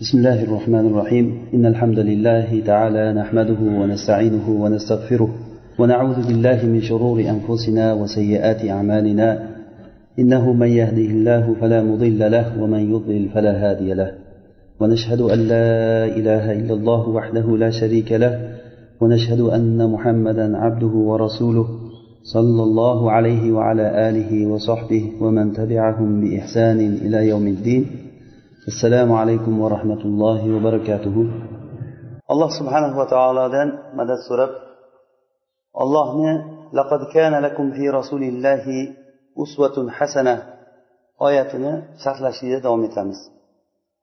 بسم الله الرحمن الرحيم. إن الحمد لله تعالى نحمده ونستعينه ونستغفره ونعوذ بالله من شرور أنفسنا وسيئات أعمالنا. إنه من يهده الله فلا مضل له ومن يضلل فلا هادي له. ونشهد أن لا إله إلا الله وحده لا شريك له. ونشهد أن محمدا عبده ورسوله صلى الله عليه وعلى آله وصحبه ومن تبعهم بإحسان إلى يوم الدين. assalomu alaykum va rahmatullohi va barakatuh alloh subhanahu va taolodan madad so'rab allohni laqad kana lakum fi rasulillahi uswatun hasana oyatini sharhlashida davom etamiz.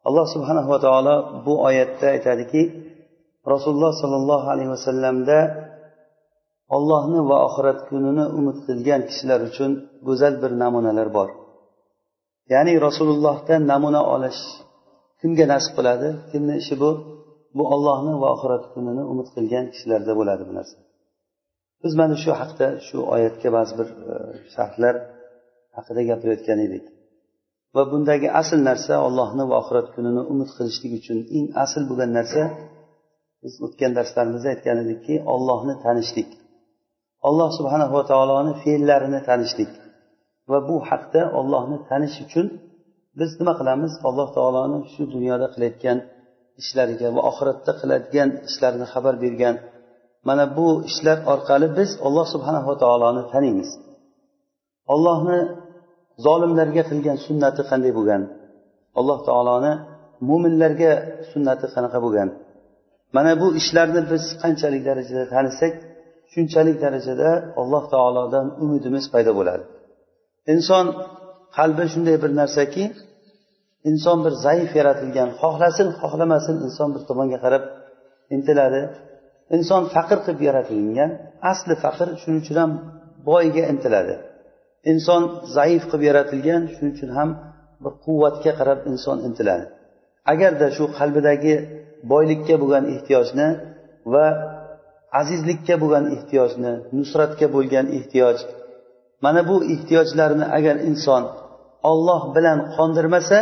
Alloh subhanahu va taolo bu oyatda aytadiki rasululloh sollallohu alayhi vasallamda ollohni va oxirat kunini umid qilgan kishilar uchun go'zal bir namunalar bor. Ya'ni rasulullohdan namuna olish kimga nasib qiladi? Kimni ishi bu? Bu ollohni va oxirat kunini umid qilgan kishilarda bo'ladi bu narsa. Biz mana shu haqda shu oyatga ba'zi bir e, sharhlar haqida gapirayotgan edik. Va bundagi asl narsa ollohni va oxirat kunini umid qilishlik uchun eng asl bo'lgan narsa biz o'tgan darslarimizda aytgan edikki ollohni tanishlik. Alloh subhanahu va taoloni fe'llarini tanishlik. Va bu haqda ollohni tanish uchun biz nima qilamiz? Alloh taoloni shu dunyoda qilayotgan ishlariga va oxiratda qiladigan ishlarini xabar bergan. Mana bu ishlar orqali biz alloh subhanava taoloni taniymiz. Ollohni zolimlarga qilgan sunnati qanday bo'lgan? Alloh taoloni mo'minlarga sunnati qanaqa bo'lgan? Mana bu ishlarni biz qanchalik darajada tanisak shunchalik darajada alloh taolodan umidimiz paydo bo'ladi. Inson qalbi shunday bir narsaki inson bir zaif yaratilgan xohlasin xohlamasin inson bir tomonga qarab intiladi. Inson faqir qilib yaratilgan asli faqir shuning uchun ham boyga intiladi. Inson zaif qilib yaratilgan shuning uchun ham bir quvvatga qarab inson intiladi. Agarda shu qalbidagi boylikka bo'lgan ehtiyojni va azizlikka bo'lgan ehtiyojni nusratga bo'lgan ehtiyoj mana bu ehtiyojlarni agar inson olloh bilan qondirmasa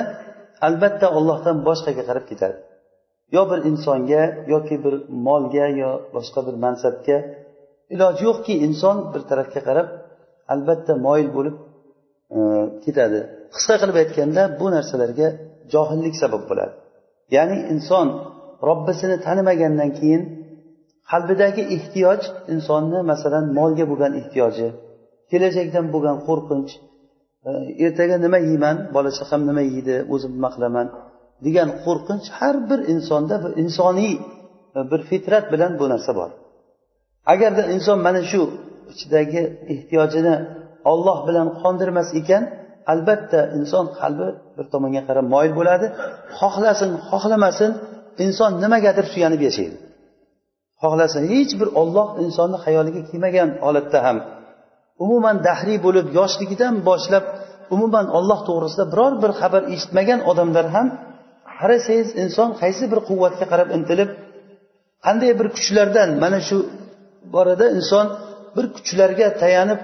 albatta ollohdan boshqaga qarab ketadi. Yo bir insonga yoki bir molga yo boshqa bir mansabga iloji yo'qki inson bir tarafga qarab albatta moyil bo'lib e, ketadi. Qisqa qilib aytganda bu narsalarga johillik sabab bo'ladi. Ya'ni inson robbisini tanimagandan keyin qalbidagi ehtiyoj insonni masalan molga bo'lgan ehtiyoji kelajakdan bo'lgan qo'rqinch e, ertaga nima yeyman bola chaqam nima yeydi o'zim nima qilaman degan qo'rqinch har bir insonda bir insoniy e, bir fitrat bilan bu narsa bor. Agarda inson mana shu ichidagi ehtiyojini olloh bilan qondirmas ekan albatta inson qalbi bir tomonga qarab moyil bo'ladi. Xohlasin xohlamasin inson nimagadir suyanib yashaydi. Xohlasa hech bir olloh insonni xayoliga kelmagan holatda ham umuman dahriy bo'lib yoshligidan boshlab umuman olloh to'g'risida biror bir xabar eshitmagan odamlar ham qarasangiz inson qaysi bir quvvatga qarab intilib qanday bir kuchlardan mana shu borada inson bir kuchlarga tayanib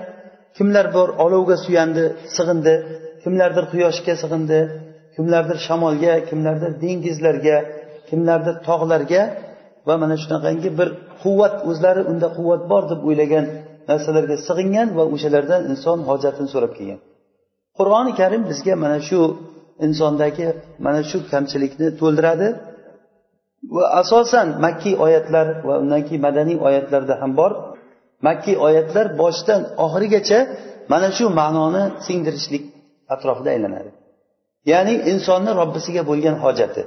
kimlar bor olovga suyandi sig'indi kimlardir quyoshga sig'indi kimlardir shamolga kimlardir dengizlarga kimlardir tog'larga va mana shunaqangi bir quvvat o'zlari unda quvvat bor deb o'ylagan narsalarga sig'ingan va o'shalardan inson hojatini so'rab kelgan. Qur'oni karim bizga mana shu insondagi mana shu kamchilikni to'ldiradi va asosan makkiy oyatlar va undan keyin madaniy oyatlarda ham bor. Makkiy oyatlar boshidan oxirigacha mana shu ma'noni singdirishlik atrofida aylanadi. Ya'ni insonni robbisiga bo'lgan hojati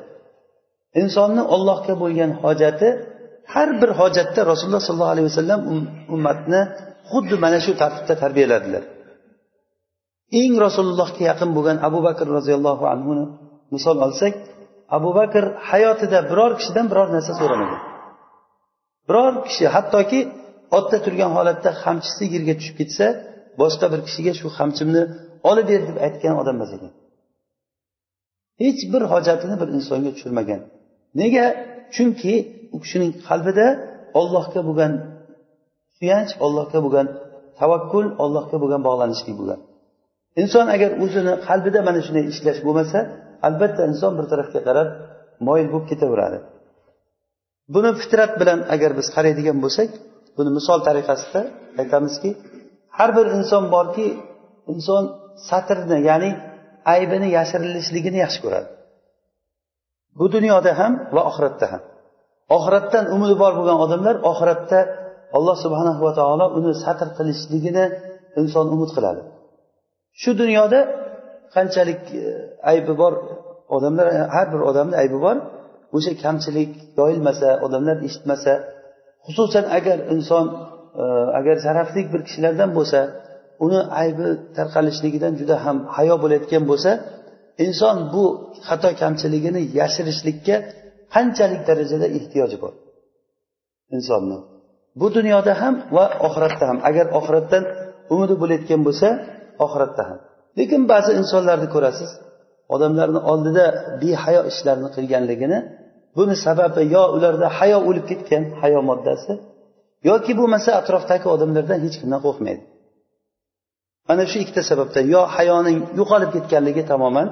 insonni ollohga bo'lgan hojati har bir hojatda rasululloh sollallohu alayhi vasallam um-, ummatni xuddi mana shu tartibda tarbiyaladilar. Eng rasulullohga yaqin bo'lgan abu bakr roziyallohu anhuni misol olsak abu bakr hayotida biror kishidan biror narsa so'ramagan. Biror kishi hattoki otda turgan holatda qamchisi yerga tushib ketsa boshqa bir kishiga shu qamchimni olib ber deb aytgan odam emas ekan. Hech bir hojatini bir insonga tushirmagan. Nega? Chunki u kishining qalbida ollohga bo'lgan suyanch ollohga bo'lgan tavakkul ollohga bo'lgan bog'lanishlik bo'lgan. Inson agar o'zini qalbida mana shunday ishlash bo'lmasa albatta inson bir tarafga qarab moyil bo'lib ketaveradi. Buni fitrat bilan agar biz qaraydigan bo'lsak buni misol tariqasida aytamizki har bir inson borki inson satrni ya'ni aybini yashirilishligini yaxshi ko'radi. Bu dunyoda ham va oxiratda ham. Oxiratdan umidi bor bo'lgan odamlar oxiratda alloh subhanahu va taolo uni satr qilishligini inson umid qiladi. Shu dunyoda qanchalik e, aybi bor odamlar har bir odamni aybi bor o'sha kamchilik yoyilmasa odamlar eshitmasa xususan agar inson e, agar sharafli bir kishilardan bo'lsa uni aybi tarqalishligidan juda ham hayo bo'layotgan bo'lsa inson bu xato kamchiligini yashirishlikka qanchalik darajada ehtiyoji bor insonni? Bu dunyoda ham va oxiratda ham. Agar oxiratdan umidi bo'layotgan bo'lsa oxiratda ham. Lekin ba'zi insonlarni ko'rasiz odamlarni oldida behayo ishlarni qilganligini buni sababi yo ularda hayo o'lib ketgan hayo moddasi yoki bo'lmasa atrofdagi odamlardan hech kimdan qo'rqmaydi. Mana shu ikkita sababdan yo hayoning yo'qolib ketganligi tamoman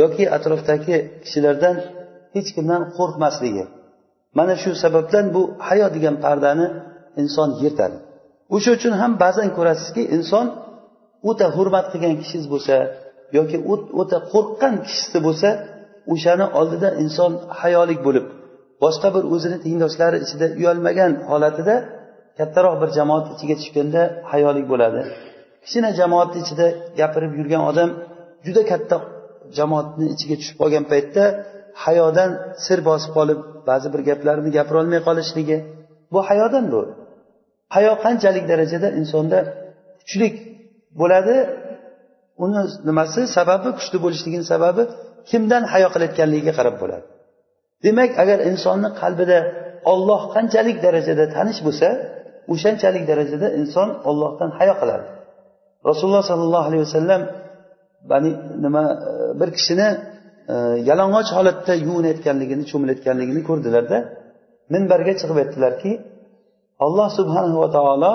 yoki atrofdagi kishilardan hech kimdan qo'rqmasligi. Mana shu sababdan bu hayo degan pardani inson yirtadi. O'sha uchun ham ba'zan ko'rasizki inson o'ta hurmat qilgan kishingiz bo'lsa yoki o'ta qo'rqqan kishisi bo'lsa o'shani oldida inson hayolik bo'lib boshqa bir o'zini tengdoshlari ichida uyalmagan holatida kattaroq bir jamoat ichiga tushganda hayolik bo'ladi. Kichkina jamoatni ichida gapirib yurgan odam juda katta jamoatni ichiga tushib qolgan paytda hayodan sir bosib qolib ba'zi bir gaplarni gapirolmay qolishligi bu hayodan bu hayo qanchalik darajada insonda kuchlik bo'ladi? Uni nimasi? Sababi kuchli bo'lishligini sababi kimdan hayo qilayotganligiga qarab bo'ladi. Demak agar insonni qalbida olloh qanchalik darajada tanish bo'lsa o'shanchalik darajada inson ollohdan hayo qiladi. Rasululloh sollallohu alayhi vasallam bani nima e, bir kishini e, yalang'och holatda yuvinayotganligini cho'milayotganligini ko'rdilarda minbarga chiqib aytdilarki alloh subhanahu va taolo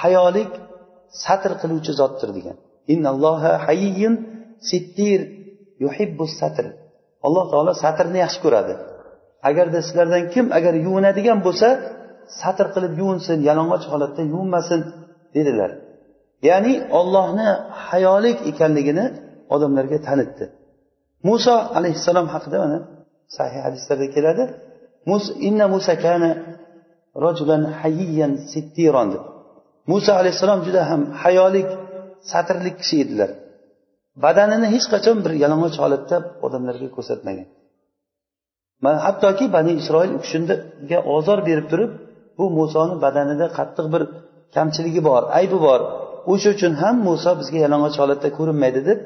hayolik satr qiluvchi zotdir degan. Innalloha hayyun sittir yuhibbu satr. Alloh taolo satrni yaxshi ko'radi. Agarda sizlardan kim agar yuvinadigan bo'lsa satr qilib yuvinsin yalang'och holatda yuvinmasin dedilar. Ya'ni ollohni hayolik ekanligini odamlarga tanitdi. Muso alayhissalom haqida mana sahih hadislarda keladi. Inna musa kana rojulan hayyiyan sittiron deb. Muso alayhissalom juda ham hayolik satrlik kishi edilar. Badanini hech qachon bir yalang'och holatda odamlarga ko'rsatmagan. Hattoki bani isroil u kishiga ozor berib turib bu musoni badanida qattiq bir kamchiligi bor aybi bor. O'sha uchun ham muso bizga yalang'och holatda ko'rinmaydi deb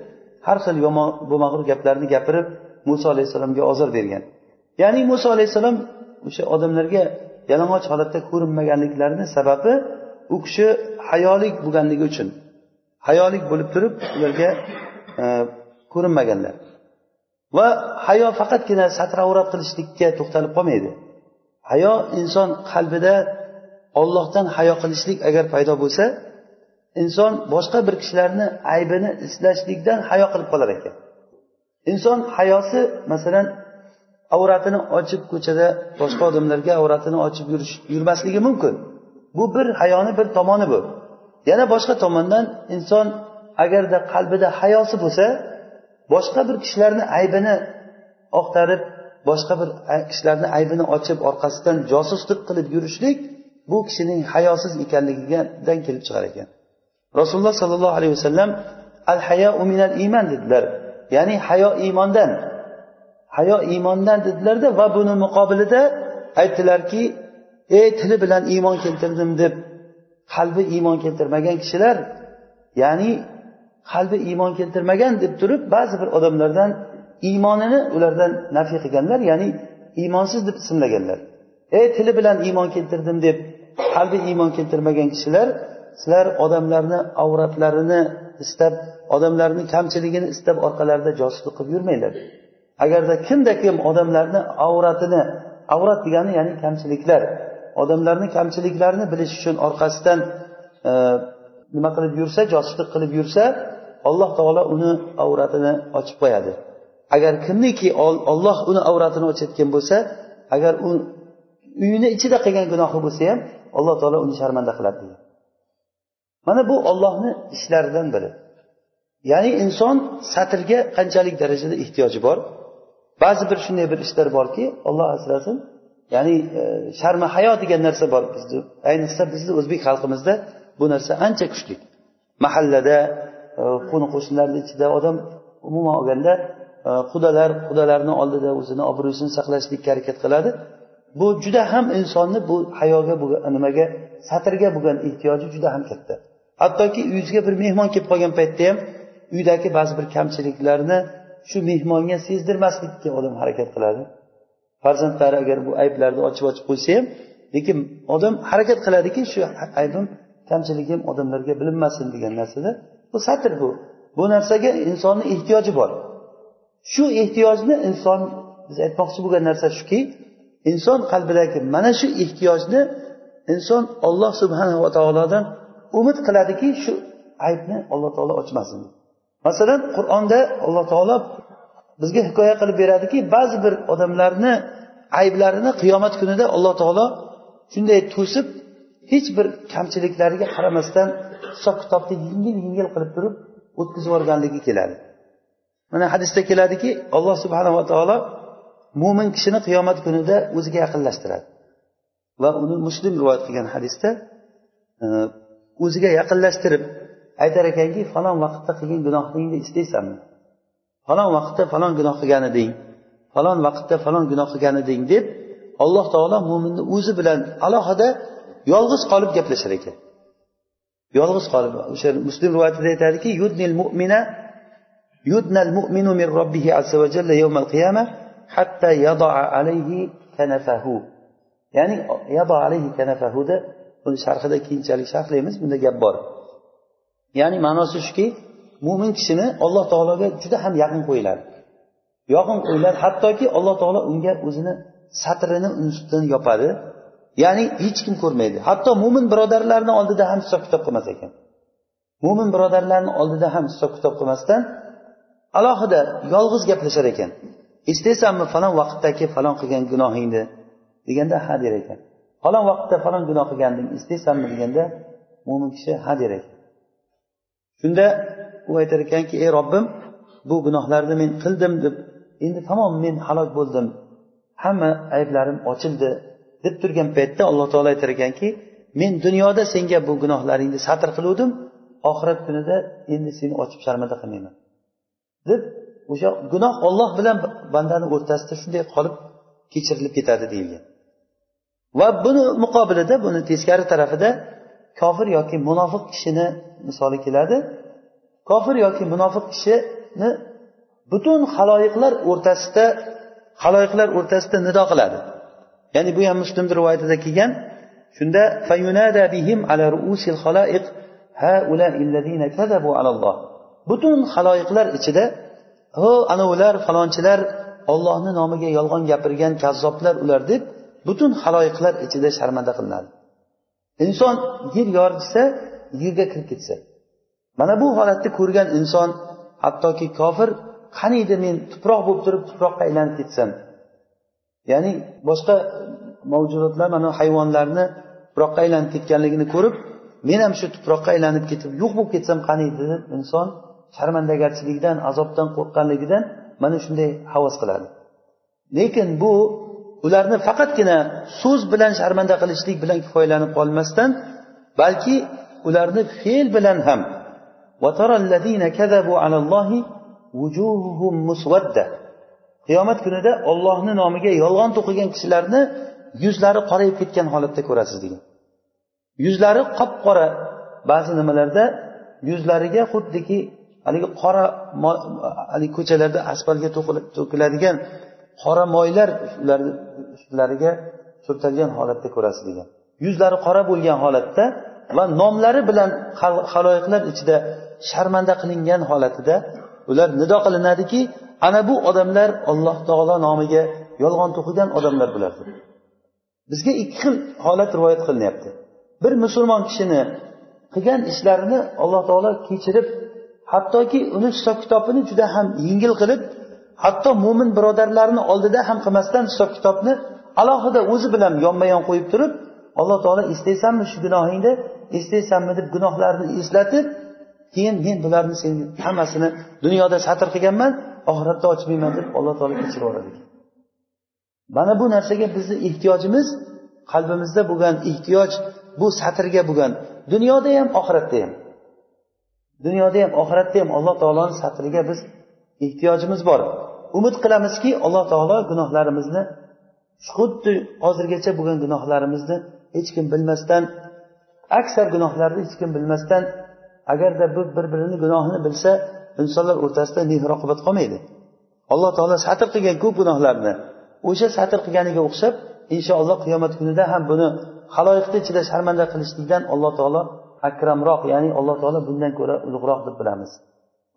har xil yomon bo'lmag'ur gaplarni gapirib muso alayhissalomga ozor bergan. Ya'ni muso alayhissalom o'sha odamlarga yalang'och holatda ko'rinmaganliklarini sababi u kishi hayolik bo'lganligi uchun hayolik bo'lib turib ularga e, ko'rinmaganlar. Va hayo faqatgina satravrat qilishlikka to'xtalib qolmaydi. Hayo inson qalbida ollohdan hayo qilishlik agar paydo bo'lsa inson boshqa bir kishilarni aybini eslashlikdan hayo qilib qolar ekan. Inson hayosi masalan avratini ochib ko'chada boshqa odamlarga avratini ochib yurish yurmasligi mumkin. Bu bir hayoni bir tomoni bu. Yana boshqa tomondan inson agarda qalbida hayosi bo'lsa boshqa bir kishilarni aybini oqtarib boshqa bir kishilarni aybini ochib orqasidan josuslik qilib yurishlik bu kishining hayosiz ekanligidan kelib chiqar ekan. Rasululloh sollallohu alayhi vasallam al hayo minal iymon dedilar. Ya'ni hayo iymondan. Hayo iymondan dedilarda va buni muqobilida aytdilarki ey tili bilan iymon keltirdim deb qalbi iymon keltirmagan kishilar ya'ni qalbi iymon keltirmagan deb turib ba'zi bir odamlardan iymonini ulardan nafiy qilganlar ya'ni iymonsiz deb ismlaganlar. Ey tili bilan iymon keltirdim deb qalbi iymon keltirmagan kishilar sizlar odamlarni avratlarini istab odamlarni kamchiligini istab orqalarida josuslik qilib yurmanglar. Agarda kimda kim odamlarni avratini avrat degani ya'ni kamchiliklar odamlarni kamchiliklarini bilish uchun orqasidan e, nima qilib yursa josuslik qilib yursa alloh taolo uni avratini ochib qo'yadi. Agar kimniki olloh uni avratini ochayotgan bo'lsa agar u uyini ichida qilgan gunohi bo'lsa ham alloh taolo uni sharmanda qiladi degan. Mana bu ollohni ishlaridan biri. Ya'ni inson satrga qanchalik darajada ehtiyoji bor? Ba'zi bir shunday bir ishlar borki olloh asrasin ya'ni e, sharma hayo degan narsa bor bizni ayniqsa bizni o'zbek xalqimizda bu narsa ancha kuchli. Mahallada e, qo'ni qo'shnilarni ichida odam umuman olganda e, qudalar qudalarni oldida o'zini obro'sini saqlashlikka harakat qiladi. Bu juda ham insonni bu hayoga bo'lgan nimaga satrga bo'lgan ehtiyoji juda ham katta. Hattoki uyingizga bir mehmon kelib qolgan paytda ham uydagi ba'zi bir kamchiliklarni shu mehmonga sezdirmaslikka odam harakat qiladi. Farzandlari agar bu ayblarni ochib ochib qo'ysa ham lekin odam harakat qiladiki shu aybim kamchiligim odamlarga bilinmasin degan narsada bu satr bu. Bu narsaga insonni ehtiyoji bor. Shu ehtiyojni inson biz aytmoqchi bo'lgan narsa shuki inson qalbidagi mana shu ehtiyojni inson olloh subhanava taolodan umid qiladiki shu aybni alloh taolo ochmasin. Masalan qur'onda alloh taolo bizga hikoya qilib beradiki ba'zi bir odamlarni ayblarini qiyomat kunida alloh taolo shunday to'sib hech bir kamchiliklariga qaramasdan hisob kitobni yengil yengil qilib turib o'tkazib yuborganligi keladi. Mana hadisda keladiki alloh subhanava taolo mo'min kishini qiyomat kunida o'ziga yaqinlashtiradi. Va uni muslim rivoyat qilgan hadisda e, o'ziga yaqinlashtirib aytar ekanki falon vaqtda qilgan gunohingni istaysanmi? Falon vaqtda falon gunoh qilgan eding falon vaqtda falon gunoh qilgan eding deb alloh taolo mo'minni o'zi bilan alohida yolg'iz qolib gaplashar ekan. Yolg'iz qolib o'sha muslim rivoyatida aytadiki yudnil mu'mina yudnal mu'minu min robbihi azza va jalla yawmal qiyama hatta yadaa alayhi kanafahu. Ya'ni yado alayhi kanafahuda buni sharhida keyinchalik sharhlaymiz bunda gap bor. Ya'ni ma'nosi shuki mo'min kishini alloh taologa juda ham yaqin qo'yiladi. Yaqin qo'yiladi hattoki alloh taolo unga o'zini satrini ustidan yopadi. Ya'ni hech kim ko'rmaydi. Hatto mo'min birodarlarni oldida ham hisob kitob qilmas ekan. Mo'min birodarlarni oldida ham hisob kitob qilmasdan alohida yolg'iz gaplashar ekan. Eslaysanmi falon vaqtdagi falon qilgan gunohingni deganda ha der ekan. Falon vaqtda falon gunoh qilgandim eslaysanmi deganda mo'min kishi ha der ekan. Shunda u aytar ekanki ey robbim bu gunohlarni men qildim deb endi tamom men halok bo'ldim. Hamma ayblarim ochildi deb turgan paytda alloh taolo aytar ekanki men dunyoda senga bu gunohlaringni satr qiluvdim oxirat kunida endi seni ochib sharmanda qilmayman deb o'sha gunoh olloh bilan bandani o'rtasida shunday qolib kechirilib ketadi deyilgan. Va buni muqobilida buni teskari tarafida kofir yoki munofiq kishini misoli keladi. Kofir yoki munofiq kishini butun haloyiqlar o'rtasida haloyiqlar o'rtasida nido qiladi. Ya'ni bu ham muslim rivoyatida kelgan. Shunda bihim ala ruusil butun haloyiqlar ichida ho anavilar falonchilar ollohni nomiga yolg'on gapirgan kazzoblar ular deb butun haloyiqlar ichida sharmanda qilinadi. Inson yer yoritsa yerga kirib ketsa. Mana bu holatni ko'rgan inson hattoki kofir qaniydi men tuproq bo'lib turib tuproqqa aylanib ketsam? Ya'ni boshqa mavjudotlar mana hayvonlarni tuproqqa aylanib ketganligini ko'rib men ham shu tuproqqa aylanib ketib yo'q bo'lib ketsam qaniydi deb inson sharmandagarchilikdan azobdan qo'rqqanligidan mana shunday havas qiladi. Lekin bu ularni faqatgina so'z bilan sharmanda qilishlik bilan kifoyalanib qolmasdan balki ularni fe'l bilan ham qiyomat kunida ollohni nomiga yolg'on to'qigan kishilarni yuzlari qorayib ketgan holatda ko'rasiz degan. Yuzlari qop qora ba'zi nimalarda yuzlariga xuddiki haligi qora haligi ko'chalarda asfaltga to'kiladigan qora moylar ularni ustlariga surtalgan holatda ko'rasiz degan. Yuzlari qora bo'lgan holatda va nomlari bilan haloyiqlar ichida sharmanda qilingan holatida ular nido qilinadiki ana bu odamlar alloh taolo nomiga yolg'on to'qigan odamlar bular. Bizga ikki xil holat rivoyat qilinyapti. Bir musulmon kishini qilgan ishlarini alloh taolo kechirib hattoki uni hisob kitobini juda ham yengil qilib hatto mo'min birodarlarni oldida ham qilmasdan hisob kitobni alohida o'zi bilan yonma yon qo'yib turib alloh taolo eslaysanmi shu gunohingni eslaysanmi deb gunohlarni eslatib keyin men bularni seni hammasini dunyoda satr qilganman oxiratda ochmayman deb alloh taolo kechirib yuboradi. Mana bu narsaga bizni ehtiyojimiz qalbimizda bo'lgan ehtiyoj bu satrga bo'lgan. Dunyoda ham oxiratda ham. Dunyoda ham oxiratda ham alloh taoloni satriga biz ehtiyojimiz bor. Umid qilamizki alloh taolo gunohlarimizni xuddi hozirgacha bo'lgan gunohlarimizni hech kim bilmasdan aksar gunohlarni hech kim bilmasdan agarda bu bir birini gunohini bilsa insonlar o'rtasida mehr oqibat qolmaydi. Alloh taolo satr qilgan ko'p gunohlarni o'sha satr qilganiga o'xshab inshaalloh qiyomat kunida ham buni haloyiqni ichida sharmanda qilishlikdan alloh taolo akramroq ya'ni alloh taolo bundan ko'ra ulug'roq deb bilamiz.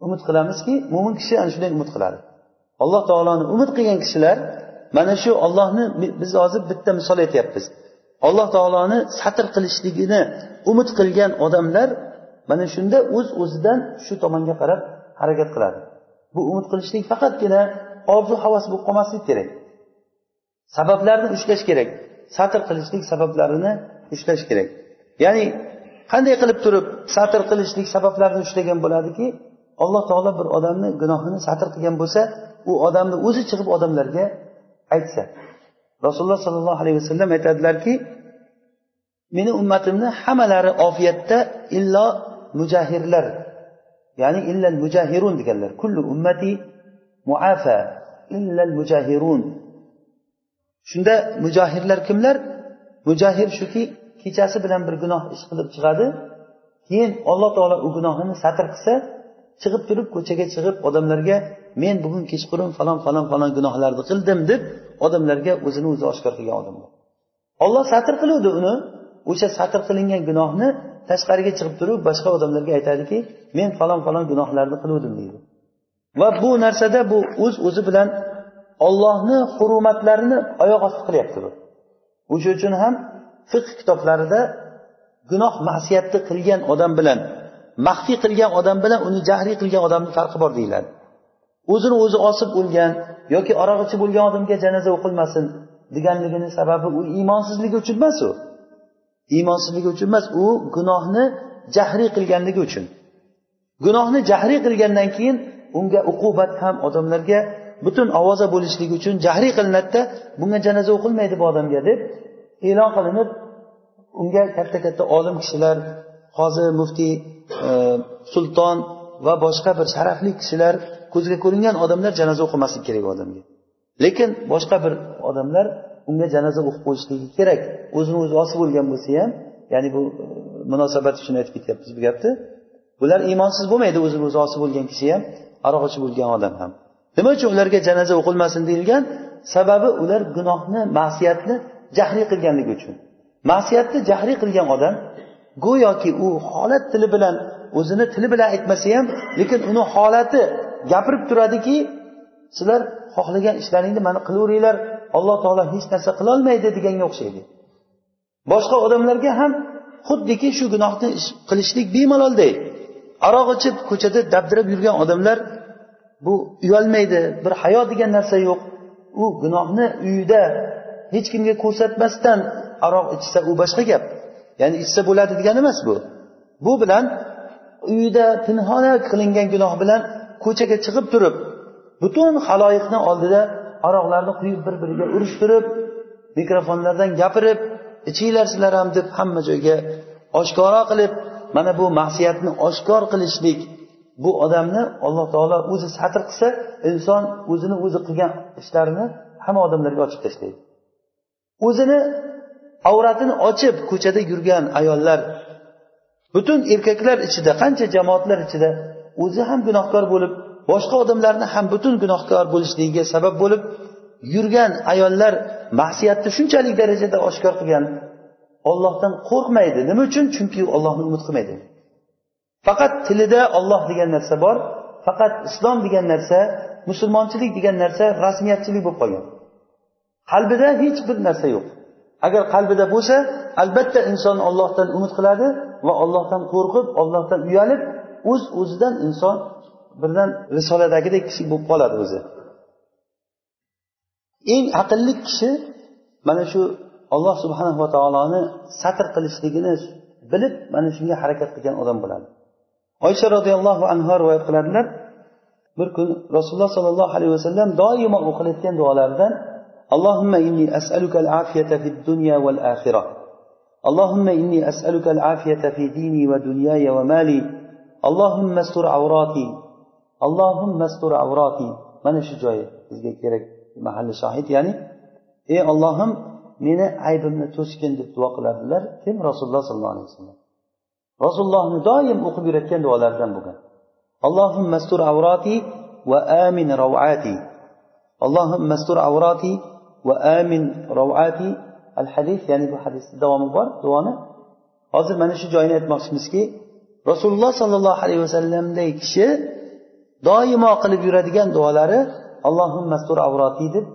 Umid qilamizki mo'min kishi ana shunday umid qiladi. Alloh taoloni umid qilgan kishilar mana shu ollohni biz hozir bitta misol aytyapmiz. Alloh taoloni satr qilishligini umid qilgan odamlar mana shunda o'z uz o'zidan shu tomonga qarab harakat qiladi. Bu umid qilishlik faqatgina orzu havas bo'lib qolmaslik kerak. Sabablarni ushlash kerak. Satr qilishlik sabablarini ushlash kerak. Ya'ni qanday qilib turib satr qilishlik sabablarini ushlagan bo'ladiki alloh taolo bir odamni gunohini satr qilgan bo'lsa u odamni o'zi chiqib odamlarga aytsa. Rasululloh sollallohu alayhi vasallam aytadilarki meni ummatimni hammalari ofiyatda illo mujahirlar ya'ni illal mujahirun deganlar. Kullu ummati muafa illal mujahirun shunda mujahirlar kimlar? Mujahir shuki kechasi bilan bir gunoh ish qilib chiqadi keyin alloh taolo u gunohini satr qilsa chiqib turib ko'chaga chiqib odamlarga men bugun kechqurun falon falon falon gunohlarni qildim deb odamlarga o'zini o'zi oshkor qilgan odamlar olloh satr qiluvdi uni. O'sha satr qilingan gunohni tashqariga chiqib turib boshqa odamlarga aytadiki men falon falon gunohlarni qiluvdim deydi. Va bu narsada bu o'z o'zi bilan ollohni hurumatlarini oyoq osti qilyapti bu. O'sha uchun ham fiqh kitoblarida gunoh masiyatni qilgan odam bilan maxfiy qilgan odam bilan uni jahriy qilgan odamni farqi bor deyiladi. O'zini o'zi osib o'lgan yoki aroq ichib o'lgan odamga janoza o'qilmasin deganligini sababi u iymonsizligi uchun emas u. Iymonsizligi uchun emas u gunohni jahriy qilganligi uchun. Gunohni jahriy qilgandan keyin unga uqubat ham odamlarga butun ovoza bo'lishligi uchun jahriy qilinadida bunga janoza o'qilmaydi bu odamga deb e'lon qilinib unga katta katta olim kishilar qozi muftiy e, sulton va boshqa bir sharafli kishilar ko'zga ko'ringan odamlar janoza o'qimaslik kerak odamga. Lekin boshqa bir odamlar unga janoza o'qib qo'yishligi kerak. O'zini o'zi osib o'lgan bo'lsa ham ya'ni bu e, munosabat uchun aytib ketyapmiz bu gapni bular iymonsiz bo'lmaydi o'zini o'zi osib o'lgan kishi ham aroq ichib o'lgan odam ham. Nima uchun ularga janoza o'qilmasin deyilgan sababi ular gunohni ma'siyatni jahriy qilganligi uchun. Ma'siyatni jahriy qilgan odam go'yoki u holat tili bilan o'zini tili bilan aytmasa ham lekin uni holati gapirib turadiki sizlar xohlagan ishlaringni mana qilaveringlar alloh taolo hech narsa qilolmaydi deganga o'xshaydi. Boshqa odamlarga ham xuddiki shu gunohni qilishlik bemalolday aroq ichib ko'chada dabdirab yurgan odamlar bu uyalmaydi bir hayo degan narsa yo'q. U gunohni uyida hech kimga ko'rsatmasdan aroq ichsa u boshqa gap ya'ni ichsa bo'ladi degani emas bu. Bu bilan uyida pinhona qilingan gunoh bilan ko'chaga chiqib turib butun haloyiqni oldida aroqlarni quyib bir biriga urishtirib mikrofonlardan gapirib ichinglar sizlar ham deb hamma joyga oshkoro qilib mana bu ma'siyatni oshkor qilishlik bu odamni alloh taolo o'zi satr qilsa inson o'zini o'zi qilgan ishlarini hamma odamlarga ochib tashlaydi. O'zini avratini ochib ko'chada yurgan ayollar butun erkaklar ichida qancha jamoatlar ichida o'zi ham gunohkor bo'lib boshqa odamlarni ham butun gunohkor bo'lishligiga sabab bo'lib yurgan ayollar ma'siyatni shunchalik darajada oshkor qilgan ollohdan qo'rqmaydi. Nima uchun? Chunki ollohni umid qilmaydi. Faqat tilida olloh degan narsa bor faqat islom degan narsa musulmonchilik degan narsa rasmiyatchilik bo'lib qolgan. Qalbida hech bir narsa yo'q. Agar qalbida bo'lsa albatta inson ollohdan umid qiladi va ollohdan qo'rqib ollohdan uyalib o'z uz o'zidan inson birdan risoladagidek kishi bo'lib qoladi o'zi eng aqlli kishi mana shu alloh subhanava taoloni satr qilishligini bilib mana shunga harakat qilgan odam bo'ladi oysha roziyallohu anhu rivoyat qiladilar bir kun rasululloh sollallohu alayhi vasallam doimo o'qilayotgan duolaridan اللهم إني أسألك العافية في الدنيا والآخرة اللهم إني أسألك العافية في ديني ودنياي ومالي allohimma sur avroti. Allohimma sur avroti. Mana shu joyi bizga kerak mahalli shohid. Ya'ni ey ollohim meni aybimni to'sgin deb duo qiladilar. Kim? Rasululloh sollallohu alayhi vasallam. Rasulullohni doim o'qib yurayotgan duolaridan bo'lgan allohimma sur avroti va amin ravati allohimma sur avroti va amin ravati al hadis ya'ni bu hadisni davomi bor. Duoni. Hozir mana shu joyini aytmoqchimizki rasululloh sollallohu alayhi vasallamdek kishi doimo qilib yuradigan duolari allohim mastur avroti deb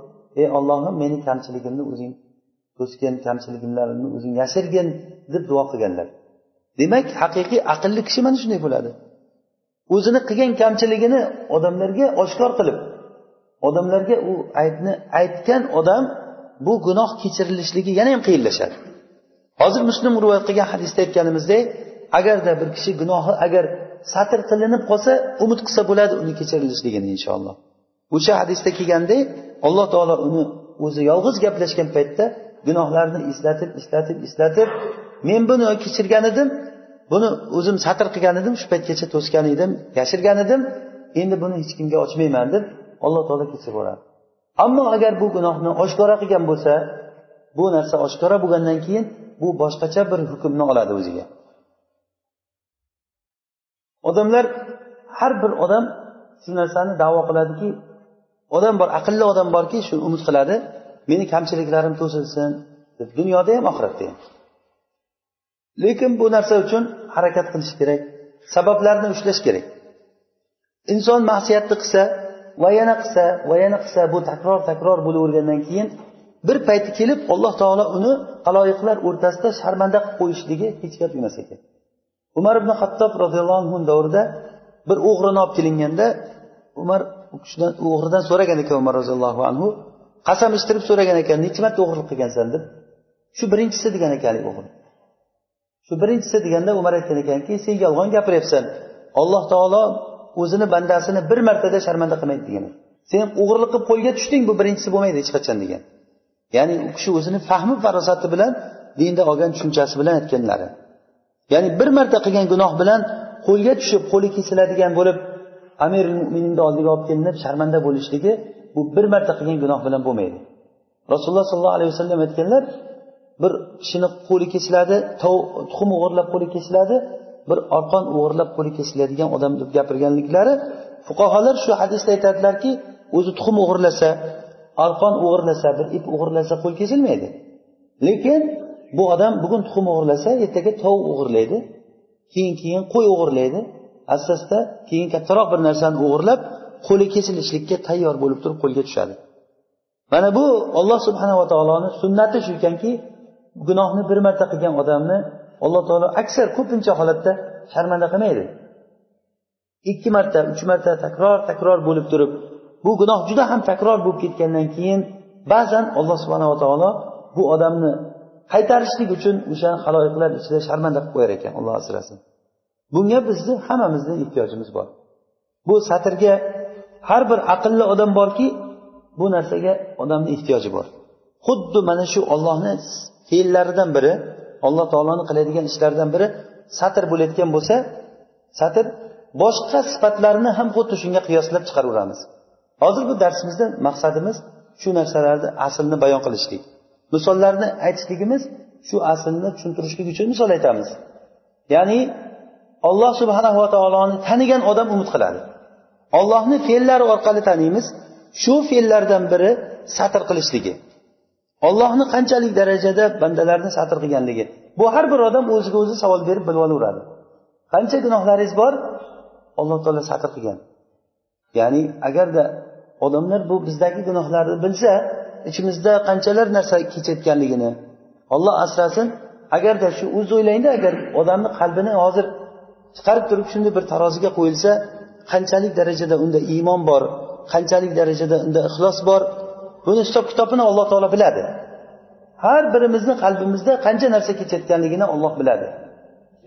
ey ollohim meni kamchiligimni o'zing to'sgin kamchiliklarni o'zing yashirgin deb duo qilganlar. Demak haqiqiy aqlli kishi mana shunday bo'ladi. O'zini qilgan kamchiligini odamlarga oshkor qilib odamlarga u aybni aytgan odam bu gunoh kechirilishligi yana ham qiyinlashadi. Hozir muslim rivoyat qilgan hadisda aytganimizdek agarda bir kishi gunohi agar satr qilinib qolsa umid qilsa bo'ladi uni kechirilishligini inshaalloh. O'sha hadisda kelgandek alloh taolo uni o'zi yolg'iz gaplashgan paytda gunohlarni eslatib eslatib eslatib men buni kechirgan edim buni o'zim satr qilgan edim shu paytgacha to'sgan edim yashirgan edim endi buni hech kimga ochmayman deb alloh taolo kechirib yuboradi. Ammo agar bu gunohni oshkora qilgan bo'lsa bu narsa oshkora bo'lgandan keyin bu boshqacha bir hukmni oladi o'ziga. Odamlar har bir odam shu narsani davo qiladiki odam bor aqlli odam borki shu umid qiladi meni kamchiliklarim to'silsin deb dunyoda ham oxiratda ham. Lekin bu narsa uchun harakat qilish kerak sabablarni ushlash kerak. Inson ma'siyatni qilsa va yana qilsa va yana qilsa bu takror takror bo'lavergandan keyin bir payti kelib alloh taolo uni aloyiqlar o'rtasida sharmanda qilib qo'yishligi hech gap emas ekan. Umar ibn hattob roziyallohu anhu davrida bir o'g'rini olib kelinganda umar u kishidan o'g'ridan so'ragan ekan umar roziyallohu anhu qasam ichtirib so'ragan ekan nechi marta o'g'irlik qilgansan deb. Shu birinchisi degan ekan o'g'ri shu birinchisi deganda umar aytgan ekanki sen yolg'on gapiryapsan. Alloh taolo o'zini bandasini bir martada sharmanda qilmaydi degan sen o'g'irlik qilib qo'lga tushding bu birinchisi bo'lmaydi hech qachon degan. Ya'ni u kishi o'zini fahmi farosati bilan dinda olgan tushunchasi bilan aytganlari. Ya'ni bir marta qilgan gunoh bilan qo'lga tushib qo'li kesiladigan bo'lib amir mo'mininni oldiga olib kelinib sharmanda bo'lishligi bu bir marta qilgan gunoh bilan bo'lmaydi. Rasululloh sollallohu alayhi vasallam aytganlar bir kishini qo'li kesiladi tuxum o'g'irlab qo'li kesiladi bir orqon o'g'irlab qo'li kesiladigan odam deb gapirganliklari fuqarolar shu hadisda aytadilarki o'zi tuxum o'g'irlasa arqon o'g'irlasa bir ip o'g'irlasa qo'l kesilmaydi. Lekin bu odam bugun tuxum o'g'irlasa ertaga tovuq o'g'irlaydi keyin keyin qo'y o'g'irlaydi. Asta asta keyin kattaroq bir narsani o'g'irlab qo'li kesilishlikka tayyor bo'lib turib qo'lga tushadi. Mana bu olloh subhanava taoloni sunnati shu ekanki gunohni bir marta qilgan odamni alloh taolo aksar ko'pincha holatda sharmanda qilmaydi. Ikki marta uch marta takror takror bo'lib turib bu gunoh juda ham takror bo'lib ketgandan keyin ba'zan alloh subhanava taolo bu odamni qaytarishlik uchun o'sha haloyiqlar ichida sharmanda qilib qo'yar ekan alloh asrasin. Bunga bizni hammamizni ehtiyojimiz bor. Bu satrga har bir aqlli odam borki bu narsaga odamni ehtiyoji bor. Xuddi mana shu ollohni fe'llaridan biri alloh taoloni qiladigan ishlaridan biri satr bo'layotgan bo'lsa satr boshqa sifatlarni ham xuddi shunga qiyoslab chiqaraveramiz hozir bu darsimizda maqsadimiz shu narsalarni aslini bayon qilishlik. Misollarni aytishligimiz shu aslni tushuntirishlik uchun misol aytamiz. Ya'ni olloh subhanahu va taoloni tanigan odam umid qiladi. Ollohni fe'llari orqali taniymiz. Shu fe'llardan biri satr qilishligi. Ollohni qanchalik darajada bandalarni satr qilganligi. Bu har bir odam o'ziga o'zi savol berib bilib olaveradi qancha gunohlaringiz bor? Alloh taolo satr qilgan. Ya'ni agarda odamlar bu bizdagi gunohlarni bilsa ichimizda qanchalar narsa kechayotganligini olloh asrasin agarda shu o'zi o'ylangda agar odamni qalbini hozir chiqarib turib shunday bir taroziga qo'yilsa qanchalik darajada unda iymon bor qanchalik darajada unda ixlos bor buni hisob kitobini alloh taolo biladi. Har birimizni qalbimizda qancha narsa kechayotganligini olloh biladi.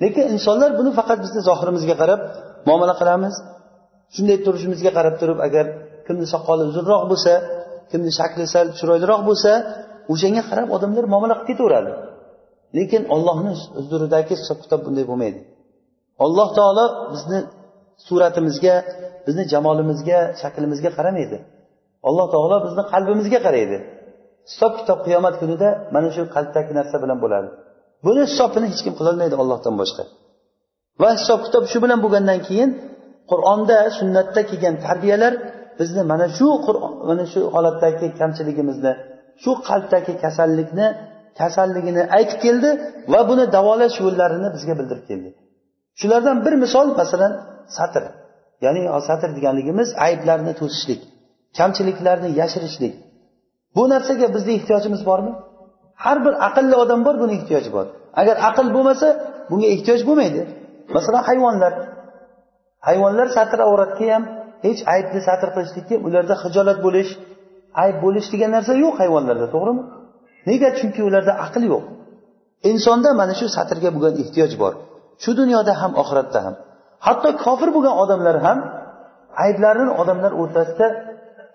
Lekin insonlar buni faqat bizni zohirimizga qarab muomala qilamiz shunday turishimizga qarab turib agar kimni soqoli uzunroq bo'lsa kimni shakli sal chiroyliroq bo'lsa o'shanga qarab odamlar muomala qilib ketaveradi. Lekin ollohni huzuridagi hisob kitob bunday bo'lmaydi. Alloh taolo bizni suratimizga bizni jamolimizga shaklimizga qaramaydi. Alloh taolo bizni qalbimizga qaraydi. Hisob kitob qiyomat kunida mana shu qalbdagi narsa bilan bo'ladi. Buni hisobini hech kim qilolmaydi ollohdan boshqa. Va hisob kitob shu bilan bo'lgandan keyin qur'onda sunnatda kelgan tarbiyalar bizni mana shu mana shu holatdagi kamchiligimizni shu qalbdagi kasallikni kasalligini aytib keldi va buni davolash yo'llarini bizga bildirib keldi. Shulardan bir misol masalan satr. Ya'ni satr deganligimiz ayblarni to'sishlik kamchiliklarni yashirishlik. Bu narsaga bizni ehtiyojimiz bormi? Har bir aqlli odam bor buni ehtiyoji bor. Agar aql bo'lmasa bunga ehtiyoj bo'lmaydi. Masalan hayvonlar. Hayvonlar satr avratga ham hech aybni satr qilishlikka ularda hijolat bo'lish ayb bo'lish degan narsa yo'q hayvonlarda to'g'rimi? Nega? Chunki ularda aql yo'q. Insonda mana shu satrga bo'lgan ehtiyoj bor. Shu dunyoda ham oxiratda ham. Hatto kofir bo'lgan odamlar ham ayblarini odamlar o'rtasida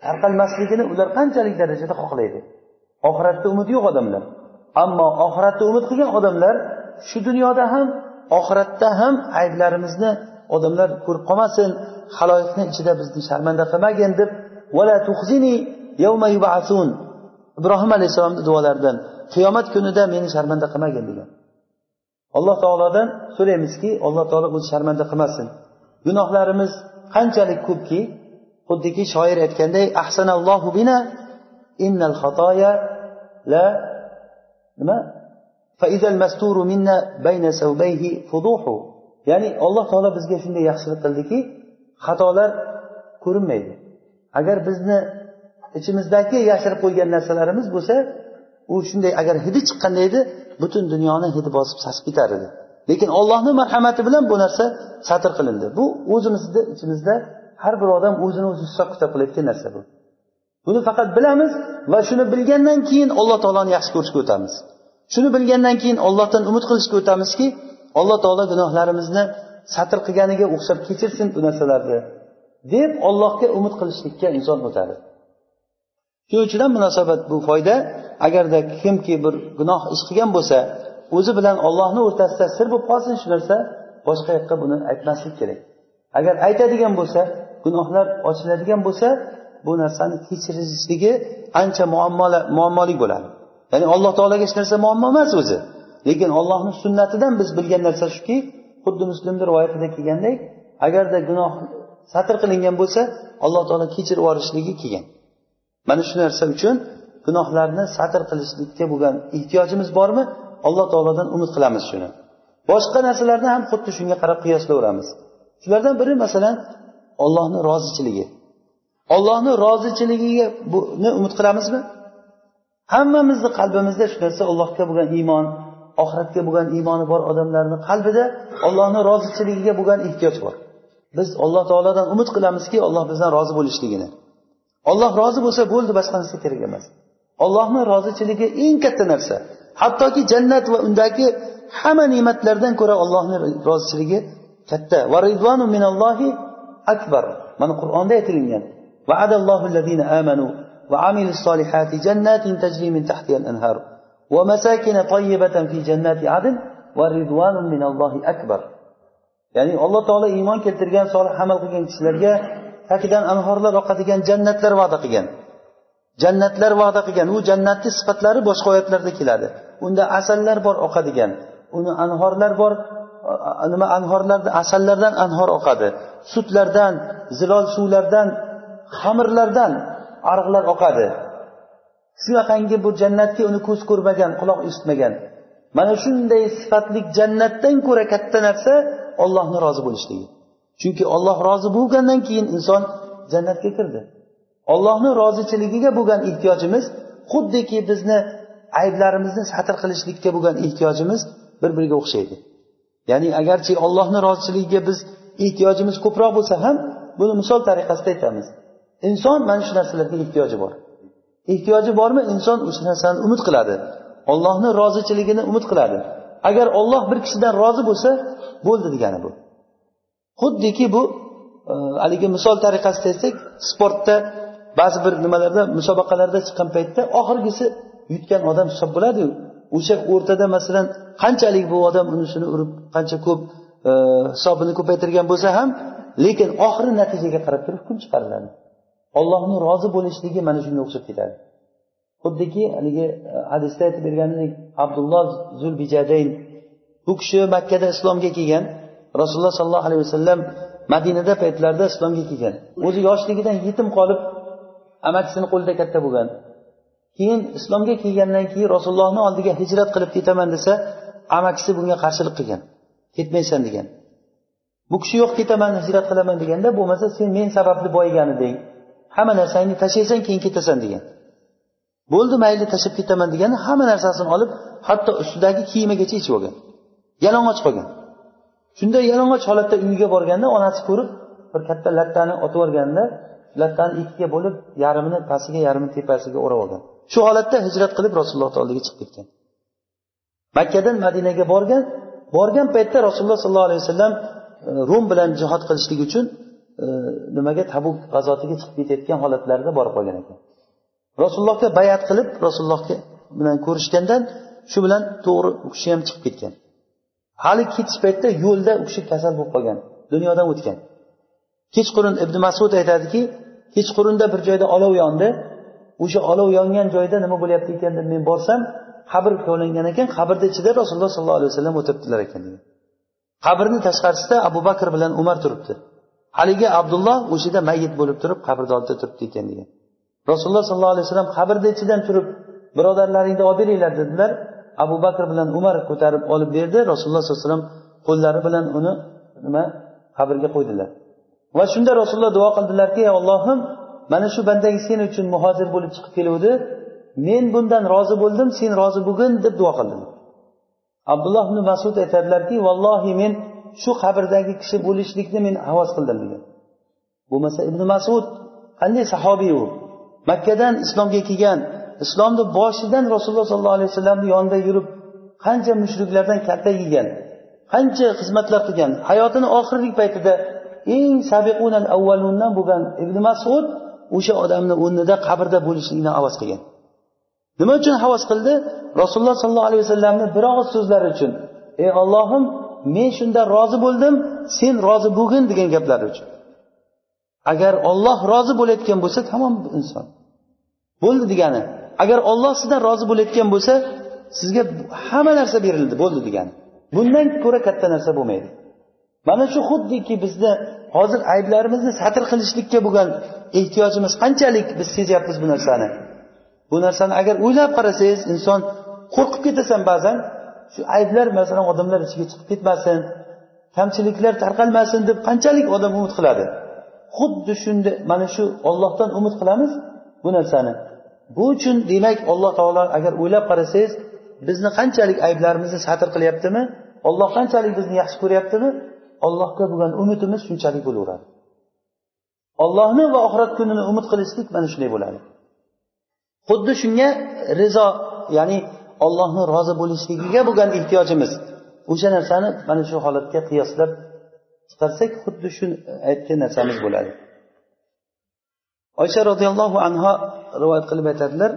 tarqalmasligini ular qanchalik darajada xohlaydi? Oxiratda umid yo'q odamlar. Ammo oxiratda umid qilgan odamlar shu dunyoda ham oxiratda ham ayblarimizni odamlar ko'rib qolmasin haloyiqni ichida bizni sharmanda qilmagin deb vala tuhzini yawma yubasun. Ibrohim alayhissalomni duolaridan qiyomat kunida meni sharmanda qilmagin degan alloh taolodan so'raymizki alloh taolo o'zi sharmanda qilmasin. Gunohlarimiz qanchalik ko'pki xuddiki shoir aytganday ahsanallohu bina innal xatoya la nima? Ya'ni alloh taolo bizga shunday yaxshilik qildiki xatolar ko'rinmaydi. Agar bizni ichimizdagi yashirib qo'ygan narsalarimiz bo'lsa u shunday agar hidi chiqqanda edi butun dunyoni hidi bosib sasib ketar edi. Lekin ollohni marhamati bilan bu narsa satr qilindi. Bu o'zimizni ichimizda har bir odam o'zini o'zi hisob kitob qilayotgan narsa bu. Buni faqat bilamiz va shuni bilgandan keyin alloh taoloni yaxshi ko'rishga o'tamiz. Shuni bilgandan keyin ollohdan umid qilishga o'tamizki alloh taolo gunohlarimizni satr qilganiga o'xshab kechirsin bu narsalarni deb ollohga umid qilishlikka inson o'tadi. Shuning uchun ham munosabat bu foyda. Agarda kimki bir gunoh ish qilgan bo'lsa o'zi bilan ollohni o'rtasida sir bo'lib qolsin shu narsa boshqa yoqqa buni aytmaslik kerak. Agar aytadigan bo'lsa gunohlar ochiladigan bo'lsa bu narsani kechirishligi ancha muammoli bo'ladi. Ya'ni alloh taologa hech narsa muammo emas o'zi. Lekin ollohni sunnatidan biz bilgan narsa shuki xuddi muslimni rivoyatida kelgandek agarda gunoh satr qilingan bo'lsa alloh taolo kechirib yuborishligi kelgan. Mana shu narsa uchun gunohlarni satr qilishlikka bo'lgan ehtiyojimiz bormi? Alloh taolodan umid qilamiz shuni. Boshqa narsalarni ham xuddi shunga qarab qiyoslayveramiz shulardan biri masalan ollohni rozichiligi. Ollohni rozichiligiga buni umid qilamizmi? Hammamizni qalbimizda shu narsa allohga bo'lgan iymon oxiratga bo'lgan iymoni bor odamlarni qalbida ollohni rozichiligiga bo'lgan ehtiyoj bor. Biz alloh taolodan umid qilamizki olloh bizdan rozi bo'lishligini. Olloh rozi bo'lsa bo'ldi boshqa narsa kerak emas. Ollohni rozichiligi eng katta narsa. Hattoki jannat va undagi hamma ne'matlardan ko'ra ollohni rozichiligi katta. Va ridvanu minallohi akbar. Mana qur'onda aytilingan va amanu va amilus solihati jannatin tajri min tahtiha al-anhar. ومساكن طيبة في جنات عدن ورضوان من الله أكبر ya'ni alloh taolo iymon keltirgan solih amal qilgan kishilarga tagidan anhorlar oqadigan jannatlar va'da qilgan. Jannatlar va'da qilgan. U jannatni sifatlari boshqa oyatlarda keladi. Unda asallar bor oqadigan. Uni anhorlar bor nima anhorlarda asallardan anhor oqadi. Sutlardan zilol suvlardan xamirlardan ariqlar oqadi. Shunaqangi bu jannatga uni ko'z ko'rmagan quloq eshitmagan. Mana shunday sifatli jannatdan ko'ra katta narsa ollohni rozi bo'lishligi. Chunki olloh rozi bo'lgandan keyin inson jannatga kirdi. Ollohni rozichiligiga bo'lgan ehtiyojimiz xuddiki bizni ayblarimizni satr qilishlikka bo'lgan ehtiyojimiz bir biriga o'xshaydi. Ya'ni agarchi ollohni roziligiga biz ehtiyojimiz ko'proq bo'lsa ham buni misol tariqasida aytamiz. Inson mana shu narsalarga ehtiyoji bor. Ehtiyoji bormi? Inson o'sha narsani umid qiladi. Ollohni rozichiligini umid qiladi. Agar olloh bir kishidan rozi bo'lsa bo'ldi degani bu. Xuddiki bu e, haligi misol tariqasida aytsak sportda ba'zi bir nimalarda musobaqalarda chiqqan paytda oxirgisi yutgan odam hisob bo'ladiyu o'sha o'rtada masalan qanchalik bu odam uni shuni urib qancha ko'p e, hisobini ko'paytirgan bo'lsa ham lekin oxiri natijaga qarab turib hukm chiqariladi. Ollohni rozi bo'lishligi mana shunga o'xshab ketadi. Xuddiki haligi e, hadisda aytib berganidek abdulloh zulbijadayn bu kishi makkada islomga kelgan rasululloh sollallohu alayhi vasallam madinada paytlarida islomga kelgan. O'zi yoshligidan yetim qolib amakisini qo'lida katta bo'lgan. Keyin islomga kelgandan keyin rasulullohni oldiga hijrat qilib ketaman desa amakisi bunga qarshilik qilgan ketmaysan degan. Bu kishi yo'q ketaman hijrat qilaman deganda bo'lmasa sen men sababli boyigan eding hamma narsangni tashlaysan keyin ketasan degan. Bo'ldi mayli tashlab ketaman degani hamma narsasini olib hatto ustidagi kiyimigacha yechib olgan. Yalang'och qolgan. Shunday yalang'och holatda uyiga borganda onasi ko'rib bir katta lattani otib yuborganda lattani ikkiga bo'lib yarmini pastiga yarmini tepasiga o'rab olgan. Shu holatda hijrat qilib rasulullohni oldiga chiqib ketgan. Makkadan madinaga borgan borgan paytda rasululloh sollallohu alayhi vasallam e, rum bilan jihod qilishlik uchun E, nimaga tabuk g'azotiga chiqib ketayotgan holatlarida borib qolgan ekan. Rasulullohga bayat qilib rasululloh bilan ko'rishgandan shu bilan to'g'ri u kishi ham chiqib ketgan. Hali ketish paytida yo'lda u kishi kasal bo'lib qolgan dunyodan o'tgan. Kechqurun ibn masud aytadiki kechqurunda bir joyda olov yondi. O'sha olov yongan joyda nima bo'lyapti ekan deb men borsam qabr kovlangan ekan qabrni ichida rasululloh sollallohu alayhi vasallam o'tiribdilar ekan degan. Qabrni tashqarisida abu bakr bilan umar turibdi. Haligi abdulloh o'sha yerda mayit bo'lib turib qabrni oldida turibdi ekan degan. Rasululloh sollallohu alayhi vasallam qabrni ichidan turib birodarlaringni olib beringlar dedilar. Abu bakr bilan umar ko'tarib olib berdi. Rasululloh sollallohu alayhi vasallam qo'llari bilan uni nima qabrga qo'ydilar. Va shunda rasululloh duo qildilarki ey ollohim mana shu bandang sen uchun muhojir bo'lib chiqib keluvdi. Men bundan rozi bo'ldim sen rozi bo'lgin deb duo qildilar. Abdulloh ibn masud aytadilarki vallohi men shu qabrdagi kishi bo'lishlikni men havas qildim degan. Bo'lmasa ibn masud qanday sahobiy u? Makkadan islomga kelgan islomni boshidan rasululloh sollallohu alayhi vasallamni yonida yurib qancha mushriklardan kaltak yegan qancha xizmatlar qilgan hayotini oxirgi paytida eng sabiqunal avvalundan bo'lgan ibn masud o'sha odamni o'rnida qabrda bo'lishlikni havas qilgan. Nima uchun havas qildi? Rasululloh sollallohu alayhi vasallamni bir og'iz so'zlari uchun ey ollohim men shunda rozi bo'ldim sen rozi bo'lgin degan gaplari uchun. Agar olloh rozi bo'layotgan bo'lsa tamom inson. Bo'ldi degani. Agar olloh sizdan rozi bo'layotgan bo'lsa sizga hamma narsa berildi bo'ldi degani. Bundan ko'ra katta narsa bo'lmaydi. Mana shu xuddiki bizni hozir ayblarimizni satr qilishlikka bo'lgan ehtiyojimiz qanchalik biz sezyapmiz bu narsani? Bu narsani agar o'ylab qarasangiz inson qo'rqib ketasan ba'zan shu ayblar masalan odamlar ichiga chiqib ketmasin kamchiliklar tarqalmasin deb qanchalik odam umid qiladi? Xuddi shunday mana shu ollohdan umid qilamiz bu narsani. Bu uchun demak alloh taolo agar o'ylab qarasangiz bizni qanchalik ayblarimizni satr qilyaptimi olloh qanchalik bizni yaxshi ko'ryaptimi ollohga bo'lgan umidimiz shunchalik bo'laveradi. Ollohni va oxirat kunini umid qilishlik mana shunday bo'ladi. Xuddi shunga rizo ya'ni ollohni rozi bo'lishligiga bo'lgan ehtiyojimiz. O'sha narsani mana shu holatga qiyoslab chiqarsak xuddi shu aytgan narsamiz bo'ladi. Oysha roziyallohu anhu rivoyat qilib aytadilar